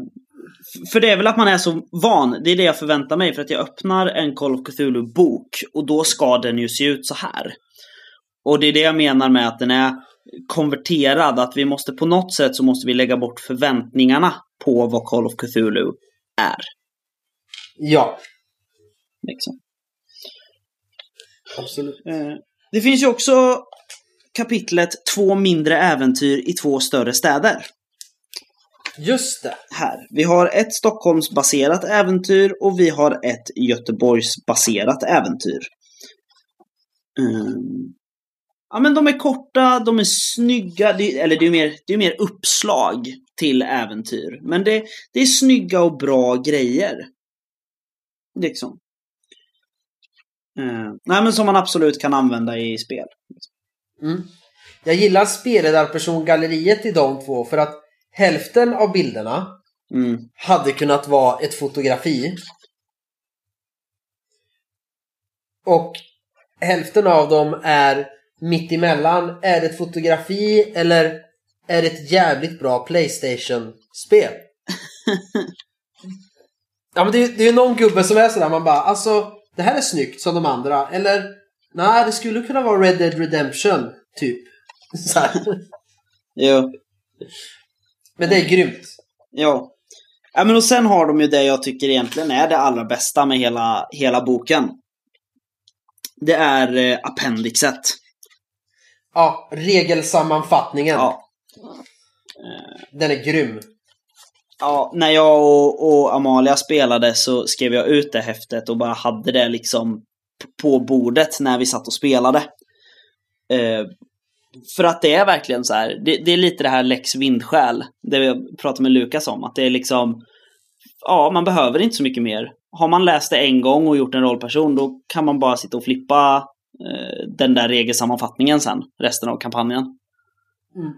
för det är väl att man är så van, det är det jag förväntar mig. För att jag öppnar en Call of Cthulhu-bok och då ska den ju se ut så här. Och det är det jag menar med att den är konverterad. Att vi måste på något sätt så måste vi lägga bort förväntningarna på vad Call of Cthulhu är. Ja, Liksom. absolut. Eh, Det finns ju också kapitlet Två mindre äventyr i två större städer. Just det. Här. Vi har ett Stockholmsbaserat äventyr och vi har ett Göteborgsbaserat äventyr. Ehm, Ja men de är korta, de är snygga, det, eller det är mer, det är mer uppslag till äventyr. Men det, det är snygga och bra grejer. Liksom. Eh, nej men som man absolut kan använda i spel. Mm. Jag gillar spelledarpersongalleriet i de två för att hälften av bilderna Mm. hade kunnat vara ett fotografi. Och hälften av dem är mittemellan. Är det ett fotografi eller är det ett jävligt bra Playstation-spel? ja men det, är- det är ju någon gubbe som är sådär man bara alltså det här är snyggt som de andra. Eller nej det skulle kunna vara Red Dead Redemption typ. Så. Jo. Men det är grymt. Ja. ja men och sen har de ju det jag tycker egentligen är det allra bästa med hela, hela boken. Det är eh, appendixet. Ja, regelsammanfattningen. Ja. Den är grym. Ja, när jag och, och Amalia spelade så skrev jag ut det häftet och bara hade det liksom på bordet när vi satt och spelade. Eh, för att det är verkligen så här, det, det är lite det här Lex Vindskäl, det vi pratade med Lukas om, att det är liksom, ja, man behöver inte så mycket mer. Har man läst det en gång och gjort en rollperson, då kan man bara sitta och flippa eh, den där regelsammanfattningen sen, resten av kampanjen. Mm.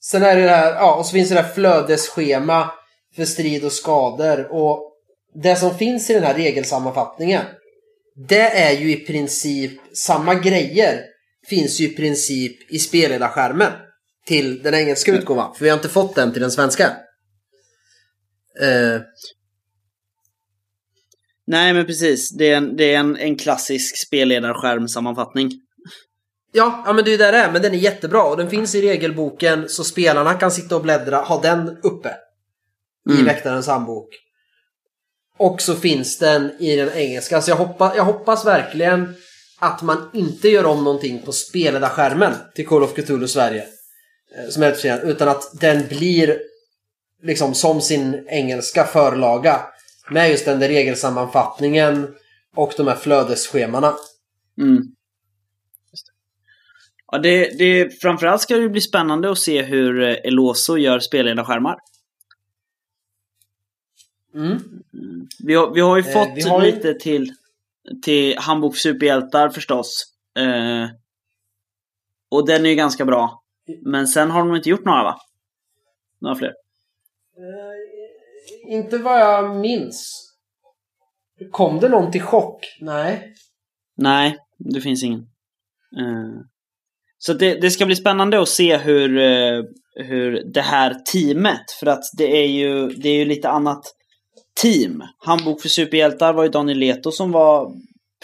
Sen är det det här, ja, och så finns det där flödesschema för strid och skador. Och det som finns i den här regelsammanfattningen, det är ju i princip samma grejer finns ju i princip i spelledarskärmen till den engelska utgåvan. För vi har inte fått den till den svenska. Eh, Nej, men precis. Det är en, det är en, en klassisk spelledarskärmsammanfattning. ja, ja, men det är ju där det är. Men den är jättebra och den finns i regelboken så spelarna kan sitta och bläddra, ha den uppe. i Mm. Väktarens handbok. Och så finns den i den engelska. Så jag, hoppa, jag hoppas verkligen att man inte gör om någonting på spelledarskärmen till Call of Cthulhu Sverige. eh, Som är utan att den blir liksom som sin engelska förlaga. Med just den där regelsammanfattningen och de här flödesschemana. Mm. Ja, det, det, framförallt ska det bli spännande att se hur eh, Eloso gör spelledarskärmar. Mm. Vi har, vi har ju Eh, fått har ju- lite till, till Handbok för superhjältar förstås. Eh, och den är ju ganska bra. Men sen har de inte gjort några va? Några fler? Eh, inte vad jag minns. Kom det någon till chock? Nej. Nej, det finns ingen. Eh, så det, det ska bli spännande att se hur, eh, hur det här teamet, för att det är ju, det är ju lite annat team. Handbok för superhjältar var ju Daniel Leto som var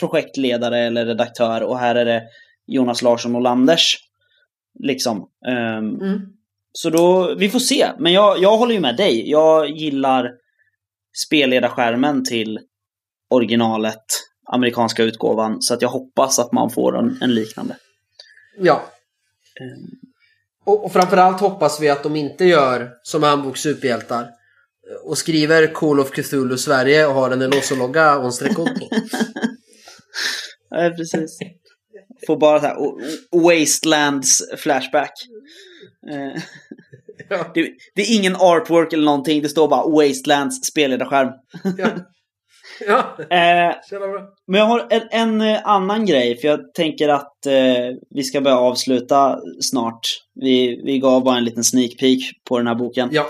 projektledare eller redaktör och här är det Jonas Larsson och Landers. Liksom. Ehm, Mm. så då, vi får se. Men jag, jag håller ju med dig. Jag gillar spelledarskärmen till originalet, amerikanska utgåvan. Så att jag hoppas att man får en, en liknande. Ja. Och, och framförallt hoppas vi att de inte gör som Handbok Superhjältar och skriver Call of Cthulhu Sverige och har en Eloso-logga och en streckkod på. Ja, precis. Får bara så här Wastelands flashback. Eh, Ja. Det, det är ingen artwork eller någonting, det står bara Wastelands spelledarskärm. Ja. ja. Eh, men jag har en, en eh, annan grej, för jag tänker att eh, vi ska börja avsluta snart. Vi, vi gav bara en liten sneak peek på den här boken. Ja.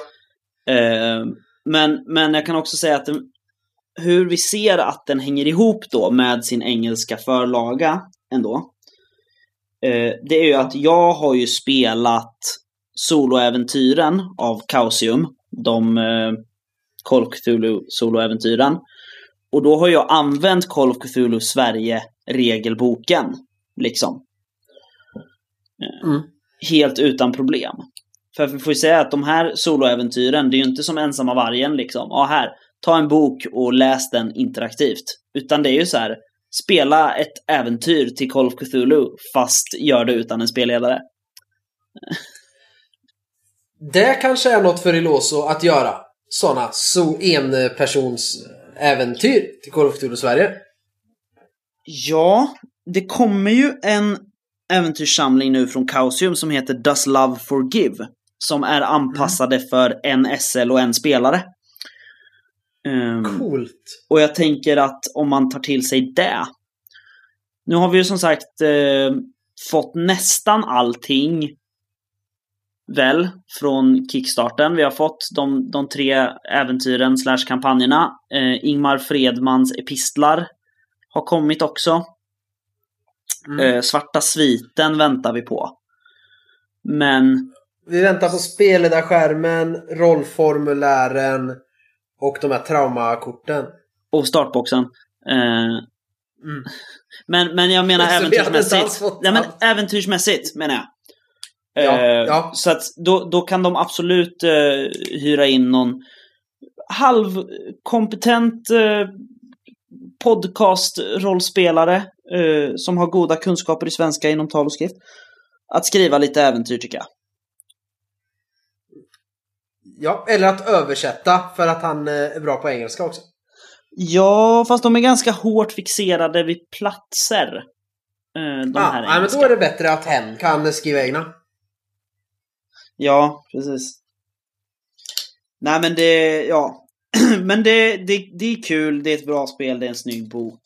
Eh, men, men jag kan också säga att den, hur vi ser att den hänger ihop då med sin engelska förlaga ändå. Eh, det är ju att jag har ju spelat soloäventyren av Chaosium. De eh, Call of Cthulhu soloäventyren. Och då har jag använt Call of Cthulhu Sverige-regelboken. Liksom. Eh, Mm. Helt utan problem. För vi får ju säga att de här soloäventyren, det är ju inte som ensamma vargen liksom. Ja, här, ta en bok och läs den interaktivt. Utan det är ju så här, spela ett äventyr till Call of Cthulhu, fast gör det utan en spelledare. Det kanske är något för Eloso att göra. Sådana so enpersons äventyr till Call of Cthulhu Sverige. Ja, det kommer ju en äventyrssamling nu från Chaosium som heter Does Love Forgive? Som är anpassade för en SL och en spelare. Ehm, Coolt. Och jag tänker att om man tar till sig det. Nu har vi ju som sagt eh, fått nästan allting väl från kickstarten. Vi har fått de, de tre äventyren slash kampanjerna. Eh, Ingmar Fredmans epistlar har kommit också. Mm. Eh, Svarta sviten väntar vi på. Men Vi väntar på spelledarskärmen, rollformulären och de här traumakorten. och startboxen. Eh, Men, men jag menar äventyrsmässigt. Ja, men äventyrsmässigt menar jag. Ja, Eh, ja. Så att då, då kan de absolut eh, hyra in någon halvkompetent eh, podcast-rollspelare eh, som har goda kunskaper i svenska inom tal och skrift. Att skriva lite äventyr tycker jag. Ja, eller att översätta för att han eh, är bra på engelska också. Ja, fast de är ganska hårt fixerade vid platser. Eh, de Ah, här nej, men då är det bättre att hen kan skriva egna. Ja, precis. Nej men det, ja. men det, det, det är kul, det är ett bra spel, det är en snygg bok.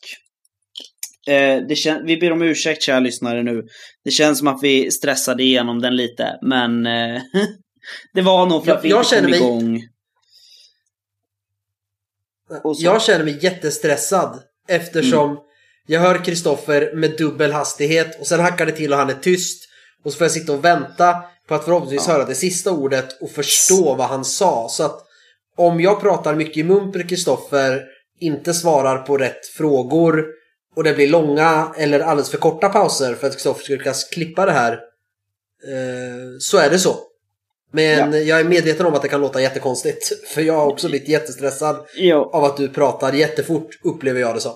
Eh, vi ber om ursäkt kära lyssnare nu. Det känns som att vi stressade igenom den lite, men eh, det var nog för Jag- att vi jag inte kom mig- igång. Jag känner mig jättestressad eftersom Mm. jag hör Kristoffer med dubbel hastighet och sen hackar det till och han är tyst. Och så får jag sitta och vänta på att förhoppningsvis Ja. höra det sista ordet och förstå vad han sa. Så att om jag pratar mycket i mun på Kristoffer, inte svarar på rätt frågor och det blir långa eller alldeles för korta pauser för att Kristoffer ska lyckas klippa det här. Eh, så är det så. Men jag är medveten om att det kan låta jättekonstigt. För jag har också blivit jättestressad Jo, av att du pratar jättefort, upplever jag det som.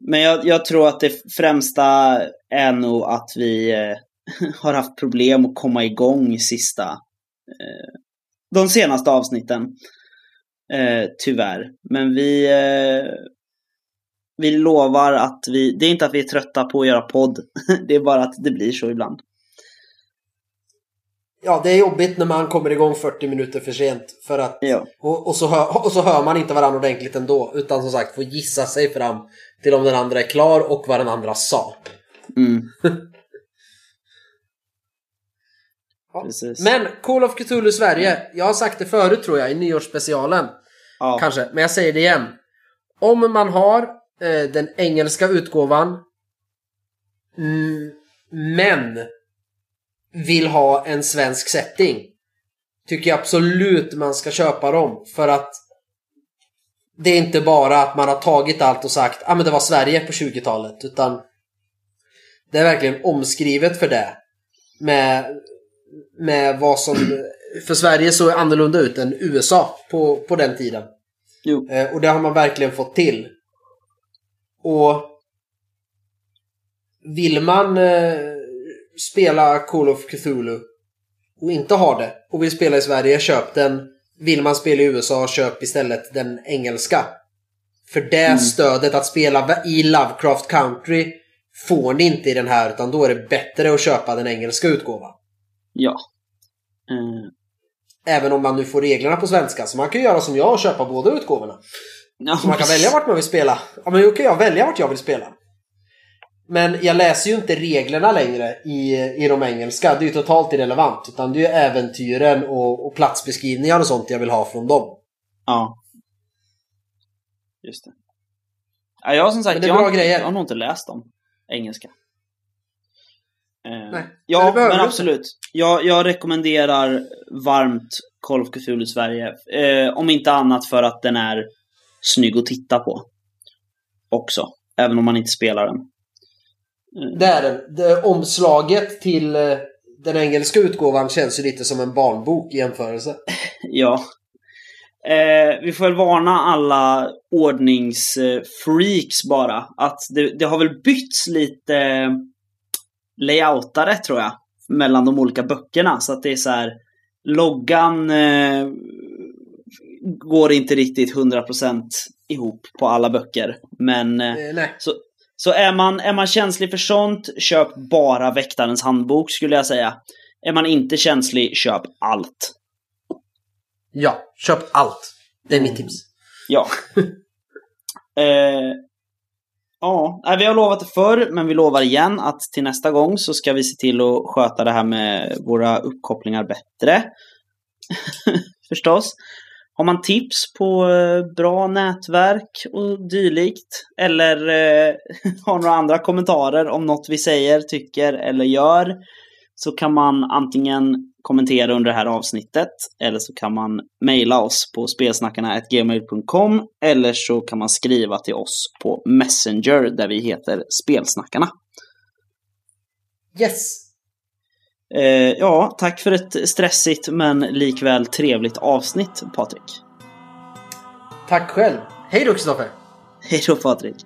men jag, jag tror att det främsta är nog att vi eh, har haft problem att komma igång sista eh, de senaste avsnitten. Eh, tyvärr. Men vi vi lovar att vi, det är inte att vi är trötta på att göra podd. det är bara att det blir så ibland. Ja, det är jobbigt när man kommer igång 40 minuter för sent. För att, Ja. och, och, så hör, och så hör man inte varandra ordentligt ändå. Utan som sagt, får gissa sig fram till om den andra är klar och vad den andra sa. Mm, Ja. Men Call of Cthulhu Sverige, jag har sagt det förut tror jag i nyårsspecialen. ja. Kanske, men jag säger det igen. Om man har eh, den engelska utgåvan mm, men vill ha en svensk setting tycker jag absolut man ska köpa dem för att det är inte bara att man har tagit allt och sagt ah, men det var Sverige på 20-talet utan det är verkligen omskrivet för det med, med vad som för Sverige såg annorlunda ut än USA på, på den tiden. Eh, och det har man verkligen fått till. Och vill man eh, spela Call of Cthulhu och inte ha det och vill spela i Sverige, köp den. Vill man spela i USA, köp istället den engelska. För det Mm. stödet att spela i Lovecraft Country får ni inte i den här utan då är det bättre att köpa den engelska utgåvan. Ja. Eh, Även om man nu får reglerna på svenska. Så man kan göra som jag och köpa båda utgåvorna. ja, Så man kan välja vart man vill spela. Ja, men då kan jag välja vart jag vill spela. Men jag läser ju inte reglerna längre i, i de engelska. Det är ju totalt irrelevant. Utan det är ju äventyren och, och platsbeskrivningar och sånt jag vill ha från dem. Ja. Just det. Ja, jag har som sagt, Men jag, har- jag har nog inte läst dem. Engelska. Eh, Nej, men ja, men inte. absolut. Jag, jag rekommenderar varmt Call of Cthulhu Sverige. Eh, om inte annat för att den är snygg att titta på. Också. Även om man inte spelar den. Det är den. Det, omslaget till eh, den engelska utgåvan känns ju lite som en barnbok i jämförelse. Ja. Eh, vi får väl varna alla ordningsfreaks bara. Att det, det har väl bytts lite layoutare tror jag. Mellan de olika böckerna. Så att det är så här. Loggan eh, går inte riktigt 100% ihop på alla böcker. Men eh, Eh, så, så är, man, är man känslig för sånt, köp bara Väktarens handbok skulle jag säga. Är man inte känslig, köp allt. Ja, köp allt. Det är mitt tips. Ja. eh, ja, vi har lovat det förr, men vi lovar igen att till nästa gång så ska vi se till att sköta det här med våra uppkopplingar bättre. Förstås. Har man tips på eh, bra nätverk och dylikt eller eh, har några andra kommentarer om något vi säger, tycker eller gör så kan man antingen kommentera under det här avsnittet eller så kan man mejla oss på spelsnackarna.gmail.com eller så kan man skriva till oss på Messenger där vi heter Spelsnackarna. Yes! Eh, ja, tack för ett stressigt men likväl trevligt avsnitt Patrik. Tack själv. Hej då Kristoffer! Hej då Patrik!